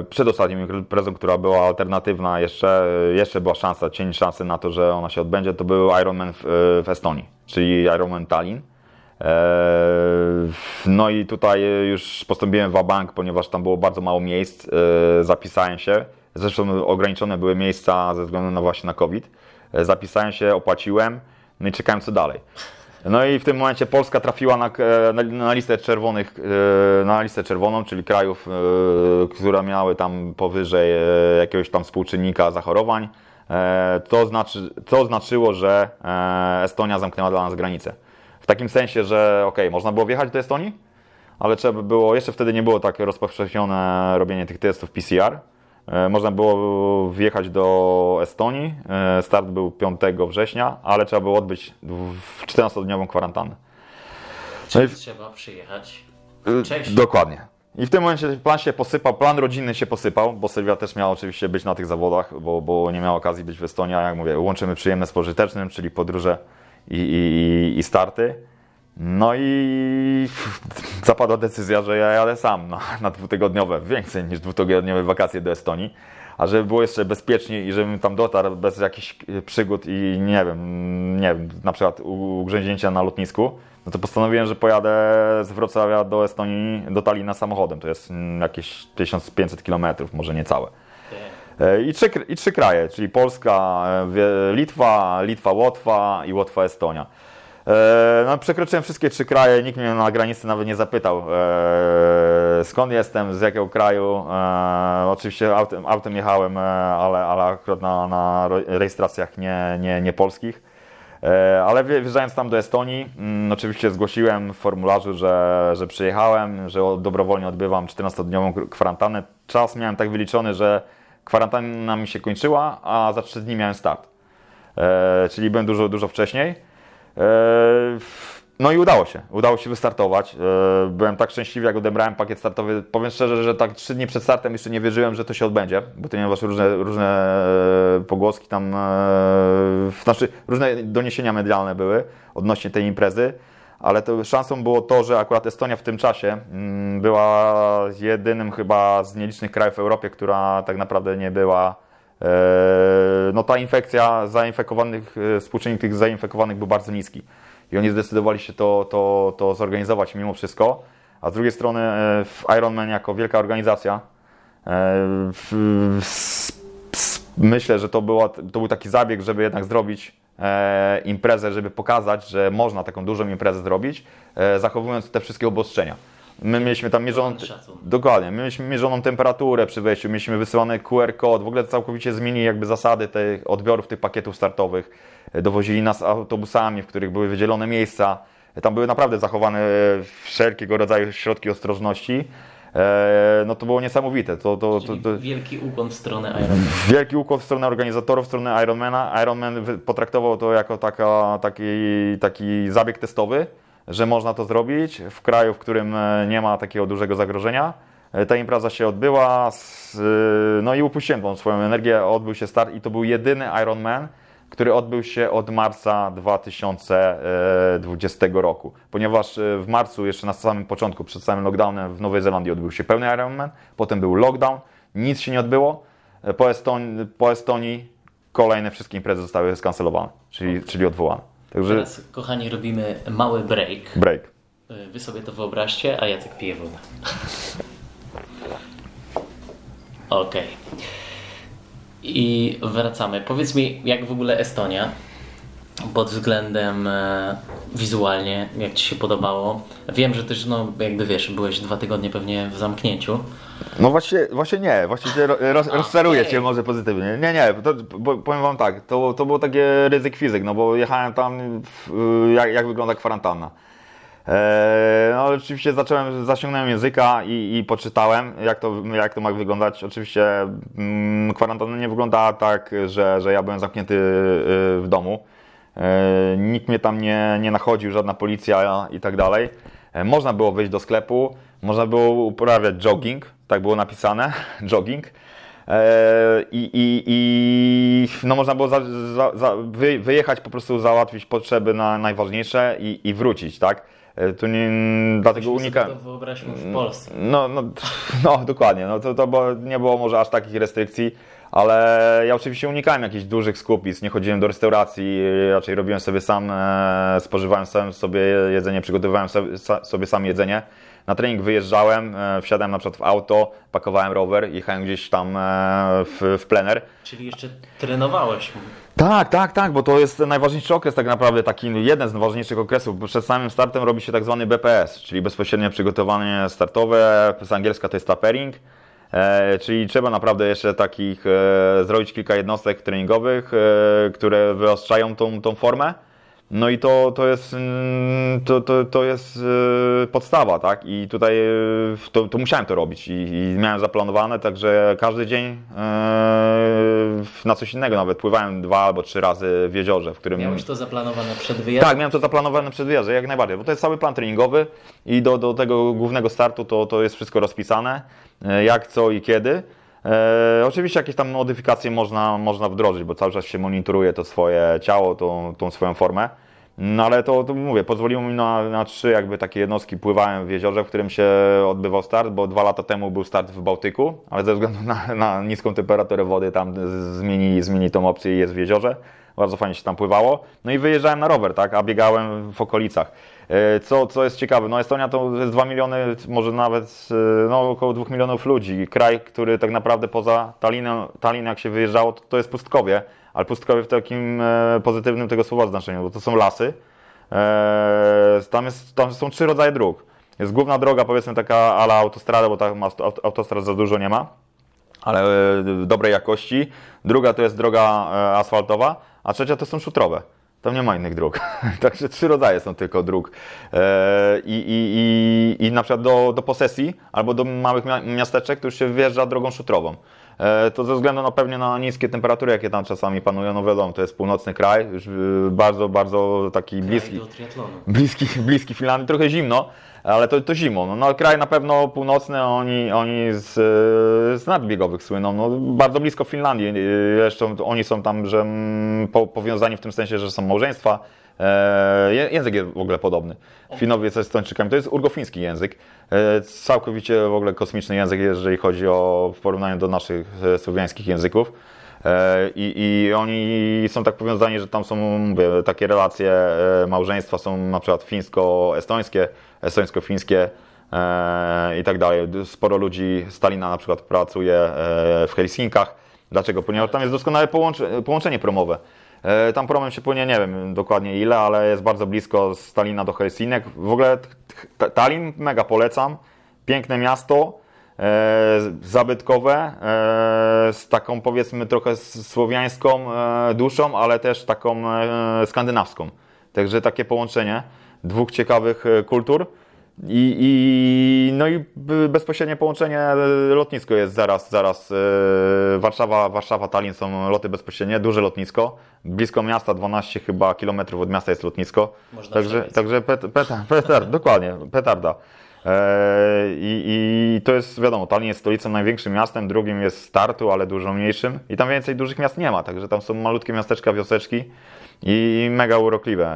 Speaker 2: e, przedostatnią imprezą, która była alternatywna, jeszcze, jeszcze była szansa, cień szansy na to, że ona się odbędzie, to był Ironman w, w Estonii, czyli Ironman Tallinn. E, No i tutaj już postąpiłem w bank, ponieważ tam było bardzo mało miejsc, e, zapisałem się. Zresztą ograniczone były miejsca ze względu na właśnie na COVID. E, Zapisałem się, opłaciłem, no i czekałem co dalej. No i w tym momencie Polska trafiła na, na, na listę czerwonych, e, na listę czerwoną, czyli krajów, e, które miały tam powyżej e, jakiegoś tam współczynnika zachorowań. E, To, znaczy, to znaczyło, że e, Estonia zamknęła dla nas granicę. W takim sensie, że ok, można było wjechać do Estonii, ale trzeba by było, jeszcze wtedy nie było tak rozpowszechnione robienie tych testów PCR. E, Można było wjechać do Estonii. E, Start był 5 września, ale trzeba było odbyć w 14-dniową kwarantannę.
Speaker 1: Czyli trzeba przyjechać wcześniej.
Speaker 2: Dokładnie. I w tym momencie plan się posypał, plan rodzinny się posypał, bo Sylwia też miała oczywiście być na tych zawodach, bo, bo nie miała okazji być w Estonii, a jak mówię, łączymy przyjemne z pożytecznym, czyli podróże i, i, i starty. No i zapadła decyzja, że ja jadę sam na, na dwutygodniowe, więcej niż dwutygodniowe wakacje do Estonii. A żeby było jeszcze bezpieczniej i żebym tam dotarł bez jakichś przygód i nie wiem, nie wiem, na przykład ugrzęźnięcia na lotnisku, no to postanowiłem, że pojadę z Wrocławia do Estonii, do Talina samochodem. To jest mm, jakieś 1500 km, może niecałe. E, I trzy, I trzy kraje, czyli Polska, e, Litwa, Litwa, Łotwa i Łotwa, Estonia. E, No, przekroczyłem wszystkie trzy kraje, nikt mnie na granicy nawet nie zapytał e, skąd jestem, z jakiego kraju. E, oczywiście autem, autem jechałem, ale, ale akurat na, na rejestracjach nie, nie, nie polskich. Ale wje- wjeżdżając tam do Estonii, mm, oczywiście zgłosiłem w formularzu, że, że przyjechałem, że dobrowolnie odbywam 14-dniową k- kwarantannę. Czas miałem tak wyliczony, że kwarantanna mi się kończyła, a za 3 dni miałem start. Czyli byłem dużo, dużo wcześniej. E, no i udało się, udało się wystartować. E, byłem tak szczęśliwy, jak odebrałem pakiet startowy. Powiem szczerze, że tak 3 dni przed startem jeszcze nie wierzyłem, że to się odbędzie, bo ponieważ różne, różne e, pogłoski tam, znaczy różne doniesienia medialne były odnośnie tej imprezy. Ale to szansą było to, że akurat Estonia w tym czasie mm, była jedynym chyba z nielicznych krajów w Europie, która tak naprawdę nie była no ta infekcja zainfekowanych, e, współczynnik tych zainfekowanych był bardzo niski. I oni zdecydowali się to, to, to zorganizować mimo wszystko. A z drugiej strony e, w Ironman jako wielka organizacja e, myślę, że to, była, to był taki zabieg, żeby jednak zrobić e, imprezę, żeby pokazać, że można taką dużą imprezę zrobić, e, zachowując te wszystkie obostrzenia. My mieliśmy tam mierzoną. Dokładnie. My mieliśmy mierzoną temperaturę przy wejściu, mieliśmy wysyłany QR kod. W ogóle całkowicie zmienili jakby zasady tych odbiorów tych pakietów startowych. Dowozili nas autobusami, w których były wydzielone miejsca. Tam były naprawdę zachowane e, wszelkiego rodzaju środki ostrożności. E, No to było niesamowite. To, to, to, to,
Speaker 1: wielki ukłon w stronę Ironman.
Speaker 2: Wielki ukłon w stronę organizatorów, w stronę Ironmana. Ironman potraktował to jako taka, taki, taki zabieg testowy, że można to zrobić w kraju, w którym e, nie ma takiego dużego zagrożenia. E, Ta impreza się odbyła, e, no i upuściłem tą swoją energię, odbył się start i to był jedyny Ironman, który odbył się od marca 2020 roku. Ponieważ w marcu, jeszcze na samym początku, przed samym lockdownem w Nowej Zelandii odbył się pełny Ironman, potem był lockdown, nic się nie odbyło. Po Estonii, po Estonii kolejne wszystkie imprezy zostały skancelowane, czyli, czyli odwołane. Także
Speaker 1: Teraz, kochani, robimy mały break.
Speaker 2: break.
Speaker 1: Y, Wy sobie to wyobraźcie, a Jacek pije wodę. Okej. I wracamy. Powiedz mi, jak w ogóle Estonia pod względem e, wizualnie, jak Ci się podobało? Wiem, że też, no jakby wiesz, byłeś dwa tygodnie pewnie w zamknięciu.
Speaker 2: No właśnie, właśnie nie, właśnie ro- roz, rozczaruję
Speaker 1: okej.
Speaker 2: cię może pozytywnie. Nie, nie, to, bo, powiem wam tak, to, to było takie ryzyk fizyk, no bo jechałem tam, w, jak, jak wygląda kwarantanna. Eee, no oczywiście zacząłem, zasięgnąłem języka i, i poczytałem, jak to, jak to ma wyglądać. Oczywiście mm, kwarantanna nie wyglądała tak, że, że ja byłem zamknięty y, w domu. E, Nikt mnie tam nie, nie nachodził, żadna policja i tak dalej. E, Można było wyjść do sklepu, można było uprawiać jogging, tak było napisane, jogging. E, I, i, i no można było za, za, za wy, wyjechać, po prostu załatwić potrzeby na najważniejsze i, i wrócić, tak? Tu nie, dlatego
Speaker 1: to wyobraźmy w Polsce.
Speaker 2: No, no, no dokładnie. No, to, to nie było może aż takich restrykcji, ale ja oczywiście unikałem jakichś dużych skupisk, nie chodziłem do restauracji, raczej robiłem sobie sam, e, spożywałem sam sobie jedzenie, przygotowywałem sobie, sa- sobie sam jedzenie. Na trening wyjeżdżałem, e, wsiadałem na przykład w auto, pakowałem rower, jechałem gdzieś tam e, w, w plener.
Speaker 1: Czyli jeszcze trenowałeś.
Speaker 2: Tak, tak, tak, bo to jest najważniejszy okres tak naprawdę, taki jeden z najważniejszych okresów, przed samym startem robi się tak zwany BPS, czyli bezpośrednie przygotowanie startowe, z angielska to jest tapering, czyli trzeba naprawdę jeszcze takich e, zrobić kilka jednostek treningowych, e, które wyostrzają tą, tą formę. No i to, to jest, mm, to, to, to jest e, podstawa, tak? I tutaj e, to, to musiałem to robić i, i miałem zaplanowane, także każdy dzień e, na coś innego, nawet pływałem dwa albo trzy razy w jeziorze, w którym...
Speaker 1: Miałeś to zaplanowane przed wyjazdem?
Speaker 2: Tak, miałem to zaplanowane przed wyjazdem, jak najbardziej, bo to jest cały plan treningowy i do, do tego głównego startu to, to jest wszystko rozpisane, jak, co i kiedy. E, oczywiście jakieś tam modyfikacje można, można wdrożyć, bo cały czas się monitoruje to swoje ciało, tą, tą swoją formę. No ale to, to mówię, pozwoliło mi na, na trzy jakby takie jednostki. Pływałem w jeziorze, w którym się odbywał start, bo dwa lata temu był start w Bałtyku, ale ze względu na, na niską temperaturę wody tam zmienili, zmienili tą opcję i jest w jeziorze. Bardzo fajnie się tam pływało. No i wyjeżdżałem na rower, tak, a biegałem w okolicach. E, co, co jest ciekawe, no Estonia to jest 2 miliony, może nawet e, no, około 2 milionów ludzi. Kraj, który tak naprawdę poza Tallinem, Tallinn jak się wyjeżdżało, to, to jest pustkowie, ale pustkowie w takim e, pozytywnym tego słowa znaczeniu, bo to są lasy. Tam, jest, tam są trzy rodzaje dróg. Jest główna droga, powiedzmy taka ala autostrada, bo tam autostrad za dużo nie ma, ale dobrej jakości. Druga to jest droga asfaltowa, a trzecia to są szutrowe. Tam nie ma innych dróg. Także trzy rodzaje są tylko dróg. E, I, i, i, i na przykład do, do posesji albo do małych miasteczek to już się wjeżdża drogą szutrową. E, to ze względu na pewnie na niskie temperatury, jakie tam czasami panują, no wiadomo, to jest północny kraj, już y, bardzo, bardzo taki bliski, bliski, bliski Finlandii, trochę zimno, ale to, to zimą. No, no, kraj na pewno północny, oni, oni z, z nadbiegowych słyną, no, bardzo blisko Finlandii. Jeszcze oni są tam, że mm, po, powiązani w tym sensie, że są małżeństwa. E, język jest w ogóle podobny. Finowie z Estończykami to jest urgofiński język. E, całkowicie w ogóle kosmiczny język, jeżeli chodzi o w porównaniu do naszych e, słowiańskich języków. E, I, I, oni są tak powiązani, że tam są mówię, takie relacje e, małżeństwa, są na przykład fińsko-estońskie, estońsko-fińskie e, i tak dalej. Sporo ludzi Stalina na przykład pracuje w Helsinkach. Dlaczego? Ponieważ tam jest doskonałe połączenie promowe. Tam promem się płynie, nie wiem dokładnie ile, ale jest bardzo blisko z do Helsinek. W ogóle Tallinn mega polecam. Piękne miasto zabytkowe e, z taką powiedzmy trochę słowiańską e, duszą, ale też taką skandynawską. Także takie połączenie dwóch ciekawych kultur. I, i, no i bezpośrednie połączenie lotnisko jest zaraz, zaraz Warszawa, Warszawa, Tallinn są loty bezpośrednie, duże lotnisko, blisko miasta, 12 chyba kilometrów od miasta jest lotnisko. Można także, także pet, pet, petard, dokładnie, petarda. E, I, I, to jest wiadomo, Tallinn jest stolicą, największym miastem, drugim jest Startu, ale dużo mniejszym. I tam więcej dużych miast nie ma, także tam są malutkie miasteczka, wioseczki i mega urokliwe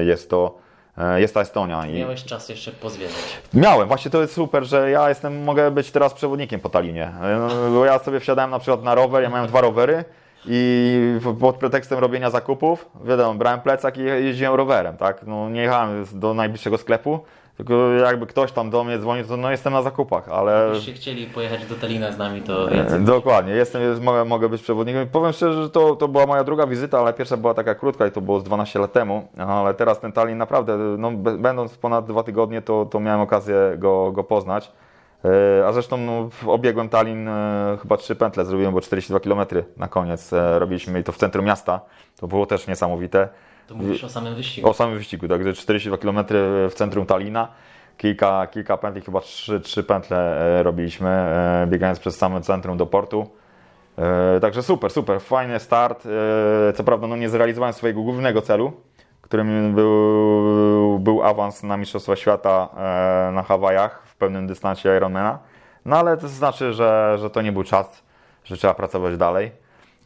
Speaker 2: e, jest to. E, jest ta Estonia.
Speaker 1: Miałeś czas jeszcze pozwiedzać.
Speaker 2: Miałem, właśnie to jest super, że ja jestem, mogę być teraz przewodnikiem po Talinie. No, bo ja sobie wsiadałem na przykład na rower, ja miałem dwa rowery i pod pretekstem robienia zakupów, wiadomo, brałem plecak i jeździłem rowerem, tak? No, nie jechałem do najbliższego sklepu, tylko jakby ktoś tam do mnie dzwonił, to no jestem na zakupach, ale...
Speaker 1: Jakbyście chcieli pojechać do Talina z nami, to
Speaker 2: Dokładnie, jestem, jest, mogę, mogę być przewodnikiem. Powiem szczerze, że to, to była moja druga wizyta, ale pierwsza była taka krótka i to było z 12 lat temu, ale teraz ten Tallinn naprawdę, no, będąc ponad dwa tygodnie, to, to miałem okazję go, go poznać. E, a zresztą no, obiegłem Tallinn, e, chyba trzy pętle zrobiłem, bo 42 km na koniec e, robiliśmy i to w centrum miasta. To było też niesamowite.
Speaker 1: To mówisz o samym wyścigu.
Speaker 2: O samym wyścigu, także 42 km w centrum Talina. Kilka, kilka pętli, chyba trzy, trzy pętle e, robiliśmy, e, biegając przez same centrum do portu. E, także super, super, fajny start. Co prawda no nie zrealizowałem swojego głównego celu, którym był, był awans na Mistrzostwa Świata na Hawajach w pewnym dystansie Ironmana. No ale to znaczy, że, że to nie był czas, że trzeba pracować dalej.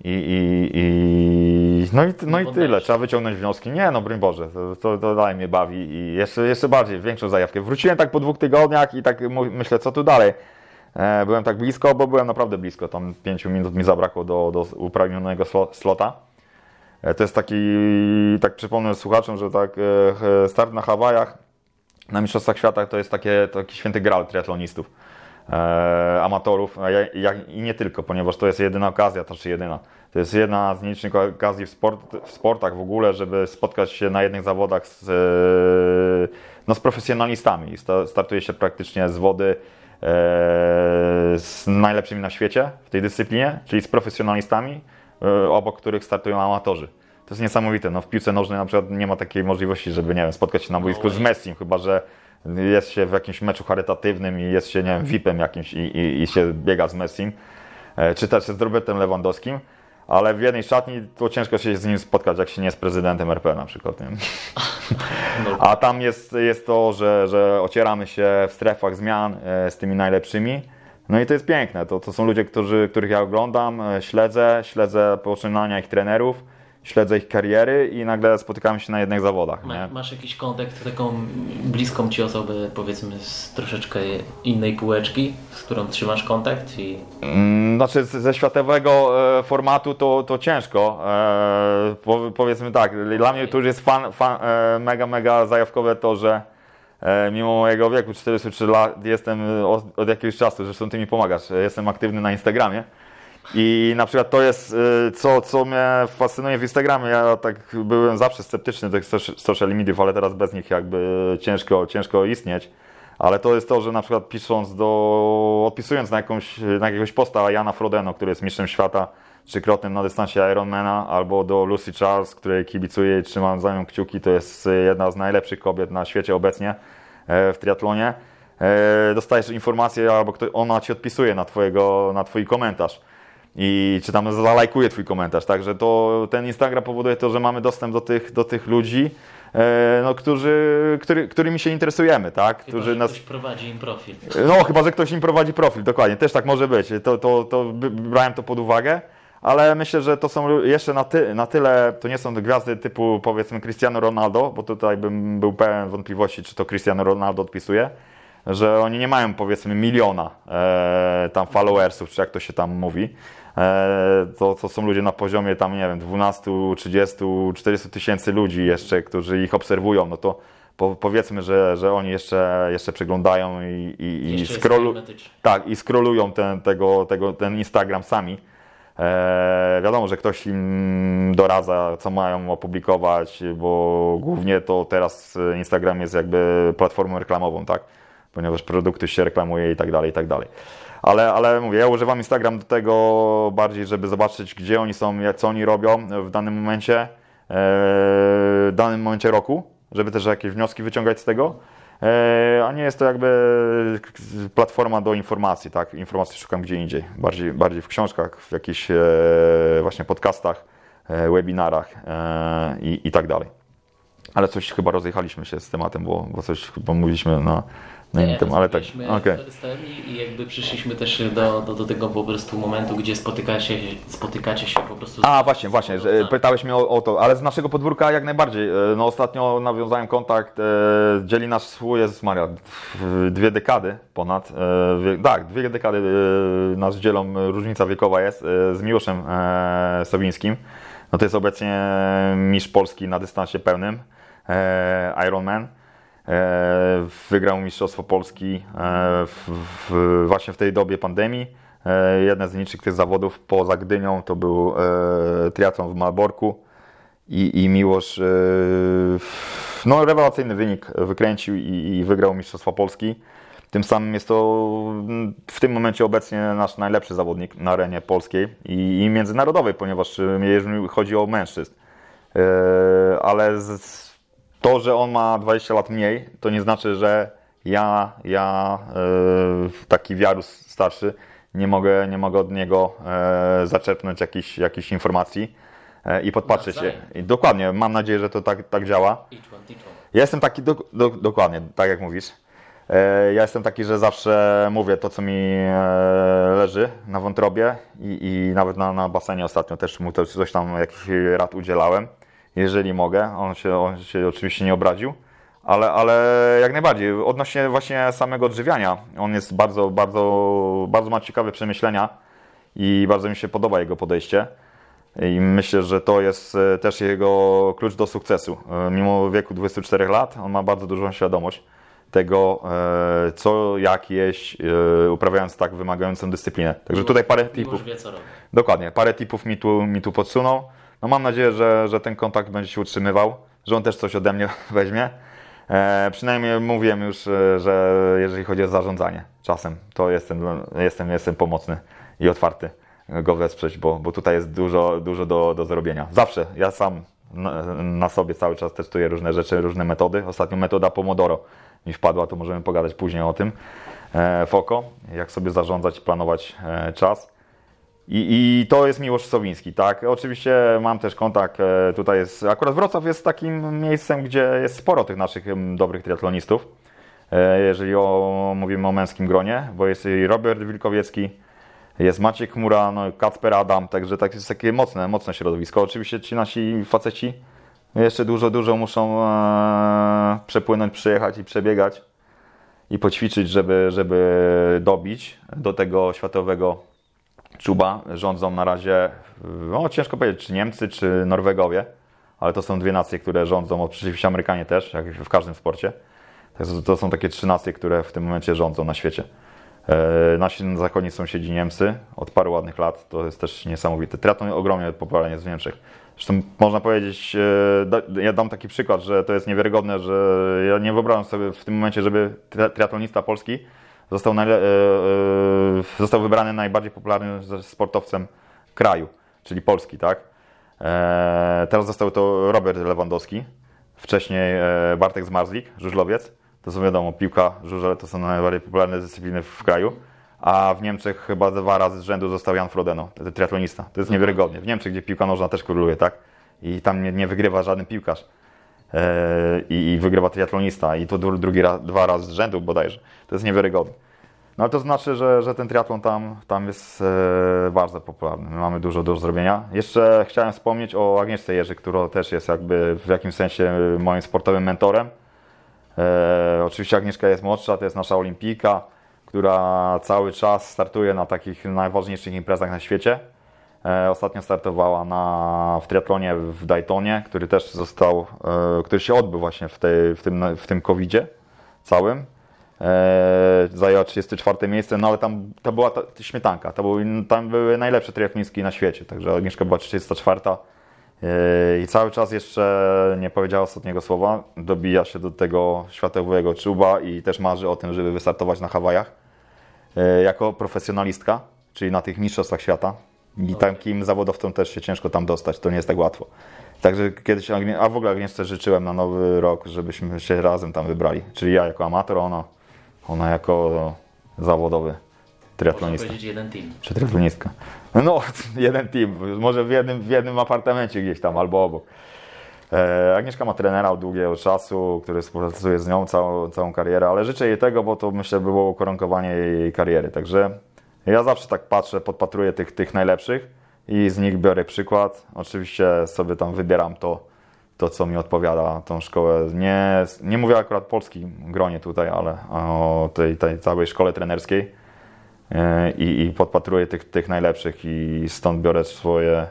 Speaker 2: I, i, i, no i, no i tyle, trzeba wyciągnąć wnioski. Nie, no broń Boże, to, to, to dalej mnie bawi i jeszcze, jeszcze bardziej, większą zajawkę. Wróciłem tak po dwóch tygodniach i tak myślę, co tu dalej. E, byłem tak blisko, bo byłem naprawdę blisko, tam pięciu minut mi zabrakło do, do upragnionego slota. E, to jest taki, tak przypomnę słuchaczom, że tak e, start na Hawajach, na Mistrzostwach Świata to jest takie, taki święty graal triatlonistów amatorów i nie tylko, ponieważ to jest jedyna okazja, to znaczy jedyna. To jest jedna z nielicznych okazji w, sport, w sportach w ogóle, żeby spotkać się na jednych zawodach z, e, no, z profesjonalistami. Startuje się praktycznie z wody e, z najlepszymi na świecie w tej dyscyplinie, czyli z profesjonalistami, e, obok których startują amatorzy. to jest niesamowite. No, w piłce nożnej na przykład nie ma takiej możliwości, żeby nie wiem, spotkać się na boisku z
Speaker 1: way.
Speaker 2: Messim, chyba że jest się w jakimś meczu charytatywnym i jest się, nie wiem, VIP-em jakimś i, i, i się biega z Messim, e, czy też z Robertem Lewandowskim. Ale w jednej szatni to ciężko się z nim spotkać, jak się nie jest prezydentem RP na przykład. Nie?
Speaker 1: No,
Speaker 2: A tam jest, jest to, że, że ocieramy się w strefach zmian e, z tymi najlepszymi. No i to jest piękne. To, to są ludzie, którzy, których ja oglądam, e, śledzę, śledzę poczynania ich trenerów, śledzę ich kariery i nagle spotykamy się na jednych zawodach.
Speaker 1: ma, masz jakiś kontakt, taką bliską ci osobę, powiedzmy z troszeczkę innej półeczki, z którą trzymasz kontakt i
Speaker 2: Mm, Znaczy z- ze światowego e, formatu to, to ciężko. E, po, powiedzmy tak, dla mnie to już jest fan, fan, e, mega, mega zajawkowe to, że mimo mojego wieku 43 lat jestem od, od jakiegoś czasu, zresztą ty mi pomagasz, jestem aktywny na Instagramie. I na przykład to jest, e, co, co mnie fascynuje w Instagramie. Ja tak byłem zawsze sceptyczny do tych soci- social mediów, ale teraz bez nich jakby ciężko, ciężko istnieć. Ale to jest to, że na przykład pisząc do, odpisując na, jakąś, na jakiegoś posta Jana Frodeno, który jest mistrzem świata trzykrotnym na dystansie Ironmana, albo do Lucy Charles, której kibicuję i trzymam za nią kciuki, to jest jedna z najlepszych kobiet na świecie obecnie e, w triatlonie. E, Dostajesz informację, albo ona ci odpisuje na, twojego, na twój komentarz i czy tam zalajkuje twój komentarz. Także to ten Instagram powoduje to, że mamy dostęp do tych, do tych ludzi, e, no, którzy, który, którymi się interesujemy, tak?
Speaker 1: chyba,
Speaker 2: Którzy
Speaker 1: że
Speaker 2: nas
Speaker 1: ktoś prowadzi im profil.
Speaker 2: no, chyba, że ktoś im prowadzi profil, dokładnie, też tak może być. To, to, to brałem to pod uwagę, ale myślę, że to są jeszcze na, ty, na tyle, to nie są gwiazdy typu powiedzmy Cristiano Ronaldo, bo tutaj bym był pełen wątpliwości, czy to Cristiano Ronaldo odpisuje, że oni nie mają powiedzmy miliona e, tam followersów, czy jak to się tam mówi. E, to, to są ludzie na poziomie tam, nie wiem, 12, 30, 40 tysięcy ludzi jeszcze, którzy ich obserwują, no to po, powiedzmy, że, że oni jeszcze, jeszcze przeglądają i, i, i
Speaker 1: Jeszcze
Speaker 2: scrollu- tak, i scrollują ten, tego, tego, ten Instagram sami. E, wiadomo, że ktoś im doradza, co mają opublikować, bo głównie to teraz Instagram jest jakby platformą reklamową, tak? Ponieważ produkty się reklamuje i tak dalej, i tak dalej. Ale, ale mówię, ja używam Instagram do tego bardziej, żeby zobaczyć, gdzie oni są, jak, co oni robią w danym momencie, e, w danym momencie roku, żeby też jakieś wnioski wyciągać z tego. E, A nie jest to jakby platforma do informacji, tak? Informacji szukam gdzie indziej, bardziej, bardziej w książkach, w jakichś e, właśnie podcastach, webinarach i, i tak dalej. Ale coś chyba rozjechaliśmy się z tematem, bo, bo coś chyba mówiliśmy na, na innym tym, ale tak.
Speaker 1: tym i- i jakby przyszliśmy też do, do, do tego po prostu momentu, gdzie spotykacie, spotykacie się po prostu z
Speaker 2: A właśnie, właśnie, że
Speaker 1: sportowcami.
Speaker 2: pytałeś mnie o, o to, ale z naszego podwórka jak najbardziej. E, No ostatnio nawiązałem kontakt, e, dzieli nas jest Maria, dwie dekady ponad, e, tak, dwie dekady e, nas dzielą, e, różnica wiekowa jest, e, z Miłoszem e, Sowińskim. No to jest obecnie mistrz Polski na dystansie pełnym, e, Ironman. E, Wygrał Mistrzostwo Polski e, w, w, właśnie w tej dobie pandemii. E, Jeden z nielicznych tych zawodów poza Gdynią to był triatlon w Malborku i, i Miłosz no, rewelacyjny wynik wykręcił i, i wygrał Mistrzostwa Polski. Tym samym jest to w tym momencie obecnie nasz najlepszy zawodnik na arenie polskiej i, międzynarodowej, ponieważ jeżeli chodzi o mężczyzn. Ale z, to, że on ma 20 lat mniej, to nie znaczy, że ja, ja e, taki wiarus starszy, nie mogę, nie mogę od niego e, zaczerpnąć jakichś, jakichś informacji e, i podpatrzeć się. I dokładnie, mam nadzieję, że to tak, tak działa. Ja jestem taki, do, do, dokładnie, tak jak mówisz. Ja jestem taki, że zawsze mówię to, co mi leży na wątrobie i, i nawet na, na basenie ostatnio też mu coś tam jakichś rad udzielałem, jeżeli mogę. On się, on się oczywiście nie obraził, ale, ale jak najbardziej. Odnośnie właśnie samego odżywiania, on jest bardzo, bardzo, bardzo ma ciekawe przemyślenia i bardzo mi się podoba jego podejście. I myślę, że to jest e, też jego klucz do sukcesu. E, Mimo wieku 24 lat, on ma bardzo dużą świadomość tego, e, co, jak jeść, uprawiając tak wymagającą dyscyplinę. Także tutaj parę tipów.
Speaker 1: wie co robi.
Speaker 2: Dokładnie, parę tipów mi tu, mi tu podsunął. No mam nadzieję, że, że ten kontakt będzie się utrzymywał, że on też coś ode mnie weźmie. E, przynajmniej mówiłem już, e, że jeżeli chodzi o zarządzanie czasem, to jestem, jestem, jestem pomocny i otwarty go wesprzeć, bo, bo tutaj jest dużo, dużo do, do zrobienia. Zawsze, ja sam na, na sobie cały czas testuję różne rzeczy, różne metody. Ostatnio metoda Pomodoro mi wpadła, to możemy pogadać później o tym. E, Foko, jak sobie zarządzać planować e, czas. I, I, to jest Miłosz Sowiński, tak? Oczywiście mam też kontakt, e, tutaj jest, akurat Wrocław jest takim miejscem, gdzie jest sporo tych naszych dobrych triatlonistów, e, jeżeli o, mówimy o męskim gronie, bo jest i Robert Wilkowiecki, jest Maciek Chmura, no, Kacper Adam, także tak jest takie mocne, mocne środowisko. Oczywiście ci nasi faceci jeszcze dużo, dużo muszą e, przepłynąć, przyjechać i przebiegać i poćwiczyć, żeby, żeby dobić do tego światowego czuba. Rządzą na razie, no ciężko powiedzieć, czy Niemcy, czy Norwegowie, ale to są dwie nacje, które rządzą, oczywiście Amerykanie też, jak w każdym sporcie. To są takie trzy nacje, które w tym momencie rządzą na świecie. E, Nasi zachodni sąsiedzi Niemcy od paru ładnych lat, to jest też niesamowite. Triatlon ogromnie popularny jest w Niemczech. Zresztą można powiedzieć, e, ja dam taki przykład, że to jest niewiarygodne, że ja nie wyobrażam sobie w tym momencie, żeby tri- triatlonista polski został, e, e, został wybrany najbardziej popularnym sportowcem kraju, czyli Polski, tak? E, Teraz został to Robert Lewandowski, wcześniej Bartek Zmarzlik, żużlowiec. To są wiadomo, piłka, żużel to są najbardziej popularne dyscypliny w kraju. A w Niemczech chyba dwa razy z rzędu został Jan Frodeno, triatlonista. To jest niewiarygodnie. W Niemczech, gdzie piłka nożna też króluje, tak? I tam nie, nie wygrywa żaden piłkarz. E, i, wygrywa triatlonista. I to dru- drugi raz, dwa razy z rzędu bodajże. To jest niewiarygodne. No ale to znaczy, że, że ten triatlon tam, tam jest e, bardzo popularny. My mamy dużo do zrobienia. Jeszcze chciałem wspomnieć o Agnieszce Jerzy, która też jest jakby w jakimś sensie moim sportowym mentorem. E, oczywiście Agnieszka jest młodsza, to jest nasza olimpijka, która cały czas startuje na takich najważniejszych imprezach na świecie. E, ostatnio startowała na, w triatlonie w Daytonie, który też został, e, który się odbył właśnie w, tej, w tym, w tym COVID-zie całym. E, zajęła 34 miejsce, no ale tam to była ta, śmietanka, to był, tam były najlepsze triatlonistki na świecie, także Agnieszka była 34 e, i cały czas jeszcze nie powiedziała ostatniego słowa, dobija się do tego światowego czuba i też marzy o tym, żeby wystartować na Hawajach jako profesjonalistka, czyli na tych mistrzostwach świata i takim zawodowcom też się ciężko tam dostać, to nie jest tak łatwo. Także kiedyś, a w ogóle Agnieszce życzyłem na nowy rok, żebyśmy się razem tam wybrali. Czyli ja jako amator, ona, ona jako zawodowy
Speaker 1: Można
Speaker 2: triatlonista.
Speaker 1: powiedzieć jeden team.
Speaker 2: Czy triatlonistka. No, jeden team, może w jednym, w jednym apartamencie gdzieś tam albo obok. E, Agnieszka ma trenera od długiego czasu, który współpracuje z nią całą, całą karierę, ale życzę jej tego, bo to myślę było ukorunkowanie jej kariery. Także ja zawsze tak patrzę, podpatruję tych, tych najlepszych i z nich biorę przykład. Oczywiście sobie tam wybieram to, to co mi odpowiada, tą szkołę. Nie, nie mówię akurat o polskim gronie tutaj, ale o tej, tej całej szkole trenerskiej e, i, i podpatruję tych, tych najlepszych i stąd biorę swoje,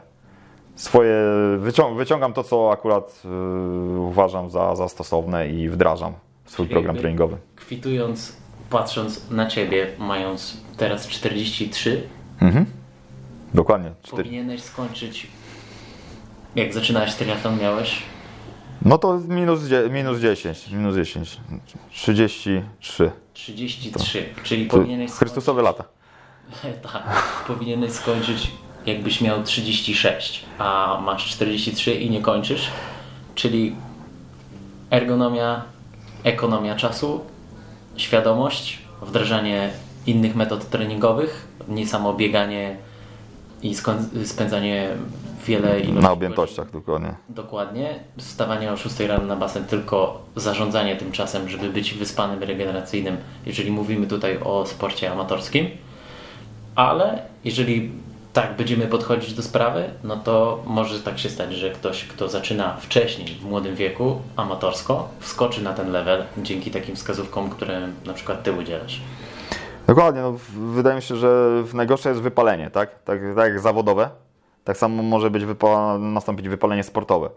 Speaker 2: swoje wycią, wyciągam to, co akurat y, uważam za, za stosowne i wdrażam w swój
Speaker 1: Czyli
Speaker 2: program treningowy.
Speaker 1: Kwitując, patrząc na Ciebie, mając teraz 43,
Speaker 2: Mhm. Dokładnie. Cztery.
Speaker 1: powinieneś skończyć, jak zaczynałeś triatlon miałeś,
Speaker 2: No to minus, minus 10, minus 10, 33.
Speaker 1: 33, czyli
Speaker 2: To
Speaker 1: powinieneś
Speaker 2: Chrystusowe lata.
Speaker 1: tak, powinieneś skończyć jakbyś miał 36, a masz 43 i nie kończysz, czyli ergonomia, ekonomia czasu, świadomość, wdrażanie innych metod treningowych, nie samo bieganie i spędzanie wiele ilości
Speaker 2: Na objętościach dokładnie.
Speaker 1: Dokładnie. Wstawanie o 6 rano na basen, tylko zarządzanie tym czasem, żeby być wyspanym, regeneracyjnym, jeżeli mówimy tutaj o sporcie amatorskim. Ale jeżeli tak będziemy podchodzić do sprawy, no to może tak się stać, że ktoś, kto zaczyna wcześniej, w młodym wieku, amatorsko, wskoczy na ten level dzięki takim wskazówkom, które na przykład Ty udzielasz.
Speaker 2: Dokładnie, no, wydaje mi się, że najgorsze jest wypalenie, tak? Tak, tak zawodowe, tak samo może być wypa- nastąpić wypalenie sportowe.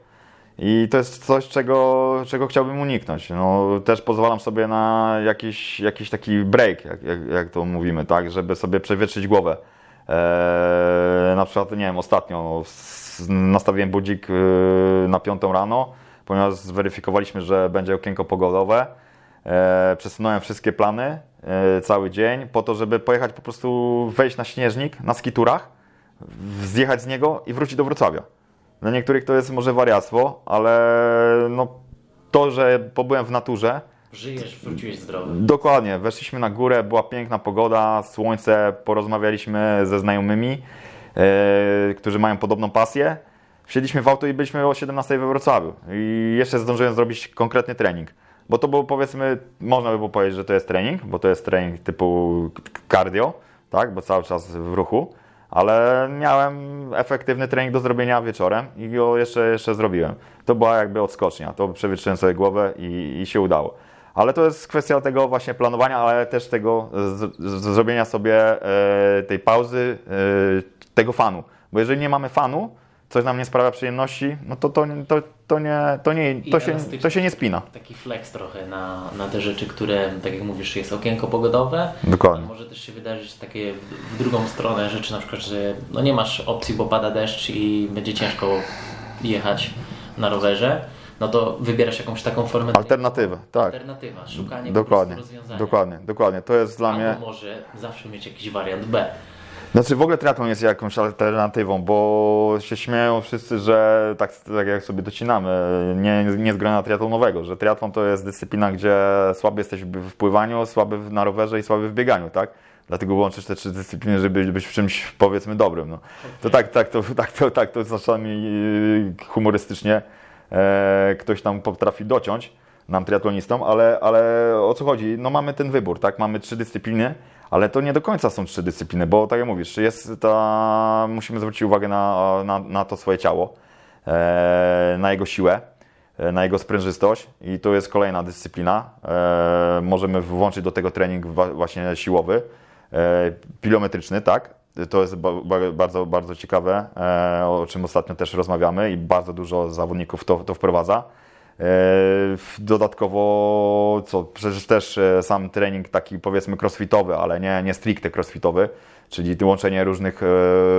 Speaker 2: I to jest coś, czego, czego chciałbym uniknąć. No, też pozwalam sobie na jakiś, jakiś taki break, jak, jak, jak to mówimy, tak? Żeby sobie przewietrzyć głowę. Eee, na przykład, nie wiem, ostatnio nastawiłem budzik yy, na piątą rano, ponieważ zweryfikowaliśmy, że będzie okienko pogodowe. E, przesunąłem wszystkie plany e, cały dzień po to, żeby pojechać po prostu wejść na śnieżnik na skiturach, zjechać z niego i wrócić do Wrocławia. Dla niektórych to jest może wariactwo, ale no, to, że pobyłem w naturze,
Speaker 1: Żyjesz, wróciłeś zdrowy.
Speaker 2: Dokładnie, weszliśmy na górę, była piękna pogoda, słońce, porozmawialiśmy ze znajomymi, e, którzy mają podobną pasję. Wsiedliśmy w auto i byliśmy o 17 we Wrocławiu i jeszcze zdążyłem zrobić konkretny trening. Bo to było powiedzmy, można by było powiedzieć, że to jest trening, bo to jest trening typu cardio, tak, bo cały czas w ruchu, ale miałem efektywny trening do zrobienia wieczorem i go jeszcze, jeszcze zrobiłem. To była jakby odskocznia, to przewietrzyłem sobie głowę i, i się udało. Ale to jest kwestia tego właśnie planowania, ale też tego zrobienia sobie e, tej pauzy, e, tego fanu. Bo jeżeli nie mamy fanu, coś nam nie sprawia przyjemności, no to to, to, to, nie, to, nie, to, się, to się nie spina.
Speaker 1: Taki flex trochę na, na te rzeczy, które, tak jak mówisz, jest okienko pogodowe.
Speaker 2: Dokładnie.
Speaker 1: Może też się wydarzyć takie w, w drugą stronę rzeczy, na przykład, że no nie masz opcji, bo pada deszcz i będzie ciężko jechać na rowerze no to wybierasz jakąś taką formę.
Speaker 2: Alternatywę, tak.
Speaker 1: Alternatywa, szukanie
Speaker 2: dokładnie,
Speaker 1: rozwiązania.
Speaker 2: Dokładnie, dokładnie. To jest dla
Speaker 1: Albo
Speaker 2: mnie.
Speaker 1: może zawsze mieć jakiś wariant B.
Speaker 2: Znaczy w ogóle triatlon jest jakąś alternatywą, bo się śmieją wszyscy, że tak, tak jak sobie docinamy, nie, nie z grona triatlonowego, że triatlon to jest dyscyplina, gdzie słaby jesteś w pływaniu, słaby na rowerze i słaby w bieganiu, tak? Dlatego łączysz te trzy dyscypliny, żeby być w czymś powiedzmy dobrym. No. To tak, tak, to, tak, to, tak, to czasami humorystycznie e, ktoś tam potrafi dociąć nam triatlonistom, ale, ale o co chodzi? No mamy ten wybór, tak? Mamy trzy dyscypliny, ale to nie do końca są trzy dyscypliny, bo tak jak mówisz, jest ta, musimy zwrócić uwagę na, na, na to swoje ciało, e, na jego siłę, e, na jego sprężystość i to jest kolejna dyscyplina. Możemy włączyć do tego trening właśnie siłowy, pilometryczny, tak? To jest bardzo, bardzo ciekawe, e, o czym ostatnio też rozmawiamy i bardzo dużo zawodników to, to wprowadza. E, dodatkowo, co przecież też e, sam trening taki powiedzmy crossfitowy, ale nie, nie stricte crossfitowy, czyli łączenie różnych,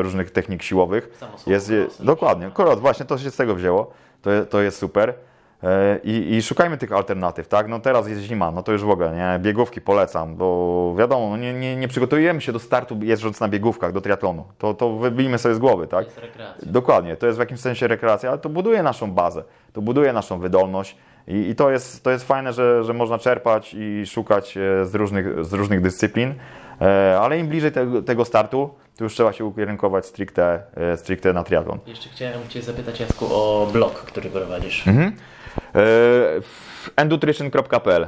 Speaker 2: różnych technik siłowych. Jest, dokładnie, kolot, właśnie to się z tego wzięło, to, to jest super. E, I, I, szukajmy tych alternatyw, tak? No teraz jest zima, no to już w ogóle, nie? Biegówki polecam, bo wiadomo, no nie, nie, nie przygotujemy się do startu jeżdżąc na biegówkach, do triatlonu. To, to wybijmy sobie z głowy, tak?
Speaker 1: To jest rekreacja.
Speaker 2: Dokładnie, to jest w jakimś sensie rekreacja, ale to buduje naszą bazę, to buduje naszą wydolność i, i to, jest, to jest fajne, że, że można czerpać i szukać e, z różnych, z różnych dyscyplin, e, ale im bliżej tego, tego startu, to już trzeba się ukierunkować stricte, stricte na triatlon.
Speaker 1: Jeszcze chciałem Cię zapytać, Jacku, o blog, który prowadzisz.
Speaker 2: Mhm. E, endutrition.pl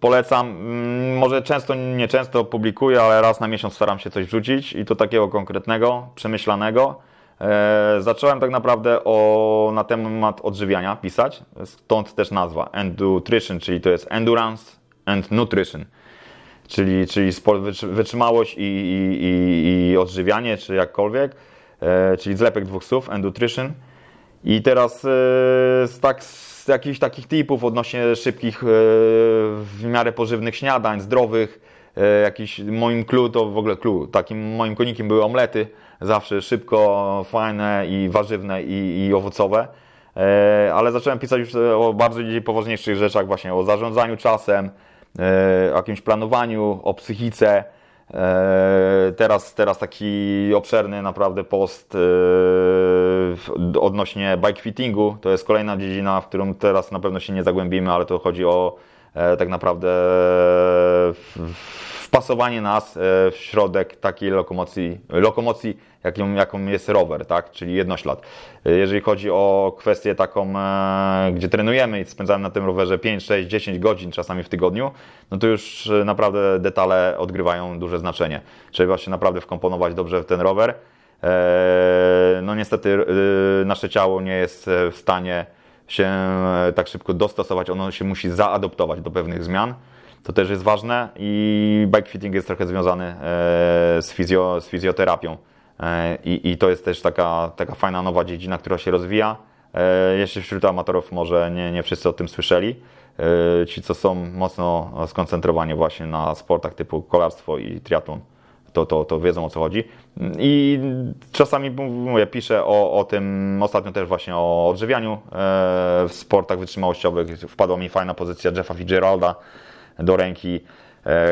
Speaker 2: Polecam, mm, może często, nie często publikuję, ale raz na miesiąc staram się coś wrzucić i to takiego konkretnego, przemyślanego. E, zacząłem tak naprawdę o, na temat odżywiania pisać, stąd też nazwa. Endutrition, czyli to jest Endurance and Nutrition, czyli, czyli wytrzymałość i, i, i, odżywianie, czy jakkolwiek, e, czyli zlepek dwóch słów, Endutrition. I teraz tak z jakichś takich tipów odnośnie szybkich, e, w miarę pożywnych śniadań, zdrowych, e, jakiś moim clue to w ogóle clue, takim moim konikiem były omlety, zawsze szybko, fajne i warzywne i, i owocowe. E, ale zacząłem pisać już o bardziej poważniejszych rzeczach, właśnie o zarządzaniu czasem, o jakimś planowaniu, o psychice, teraz, teraz taki obszerny naprawdę post e, odnośnie bike fittingu. To jest kolejna dziedzina, w którą teraz na pewno się nie zagłębimy, ale to chodzi o e, tak naprawdę wpasowanie nas w środek takiej lokomocji, lokomocji jaką, jaką jest rower, tak? czyli jednoślad. Jeżeli chodzi o kwestię taką, e, gdzie trenujemy i spędzamy na tym rowerze 5, 6, 10 godzin czasami w tygodniu, no to już e, naprawdę detale odgrywają duże znaczenie. Trzeba się naprawdę wkomponować dobrze w ten rower. E, no niestety nasze ciało nie jest w stanie się tak szybko dostosować, ono się musi zaadoptować do pewnych zmian. To też jest ważne i bike fitting jest trochę związany z, fizjo, z fizjoterapią. E, I, I, to jest też taka, taka fajna nowa dziedzina, która się rozwija. E, jeszcze wśród amatorów może nie, nie wszyscy o tym słyszeli. E, ci, co są mocno skoncentrowani właśnie na sportach typu kolarstwo i triatlon, to, to, to wiedzą o co chodzi. I czasami mówię, piszę o, o tym, ostatnio też właśnie o odżywianiu w sportach wytrzymałościowych. Wpadła mi fajna pozycja Jeffa Fitzgeralda do ręki,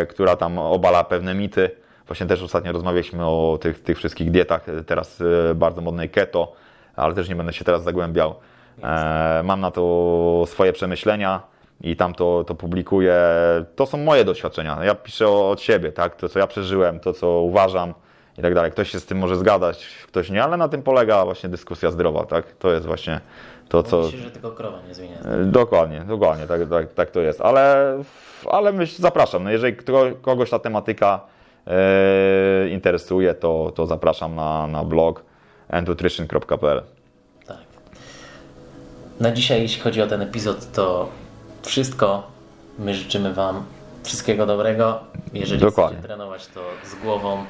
Speaker 2: która tam obala pewne mity Właśnie też ostatnio rozmawialiśmy o tych, tych wszystkich dietach, teraz e, bardzo modnej keto, ale też nie będę się teraz zagłębiał. E, mam na to swoje przemyślenia i tam to, to publikuję. To są moje doświadczenia. Ja piszę od siebie, tak? To, co ja przeżyłem, to, co uważam i tak dalej. Ktoś się z tym może zgadać, ktoś nie, ale na tym polega właśnie dyskusja zdrowa, tak? To jest właśnie to, co...
Speaker 1: Się, że tylko krowa nie zmienia.
Speaker 2: Dokładnie, dokładnie, tak, tak, tak to jest. Ale, ale myśl, zapraszam, no jeżeli kogoś ta tematyka e, interesuje, to, to zapraszam na, na blog endutrition.pl.
Speaker 1: Tak. Na dzisiaj, jeśli chodzi o ten epizod, to wszystko. My życzymy Wam wszystkiego dobrego. Jeżeli
Speaker 2: Dokładnie.
Speaker 1: chcecie trenować, to z głową.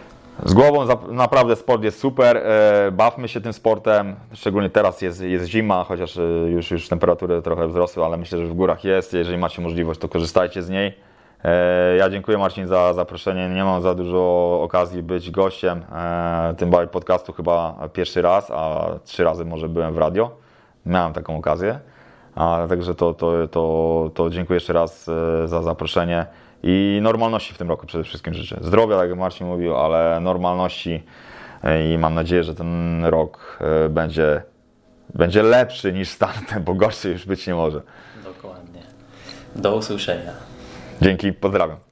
Speaker 2: Z głową naprawdę sport jest super, e, bawmy się tym sportem, szczególnie teraz jest, jest zima, chociaż e, już, już temperatury trochę wzrosły, ale myślę, że w górach jest, jeżeli macie możliwość, to korzystajcie z niej. E, Ja dziękuję Marcin za zaproszenie, nie mam za dużo okazji być gościem, tym bardziej podcastu chyba pierwszy raz, a trzy razy może byłem w radio, miałem taką okazję. A także to, to, to, to dziękuję jeszcze raz za zaproszenie i normalności w tym roku przede wszystkim życzę. Zdrowia, tak jak Marcin mówił, ale normalności i mam nadzieję, że ten rok e, będzie, będzie lepszy niż startem, bo gorszy już być nie może.
Speaker 1: Dokładnie. Do usłyszenia.
Speaker 2: Dzięki, pozdrawiam.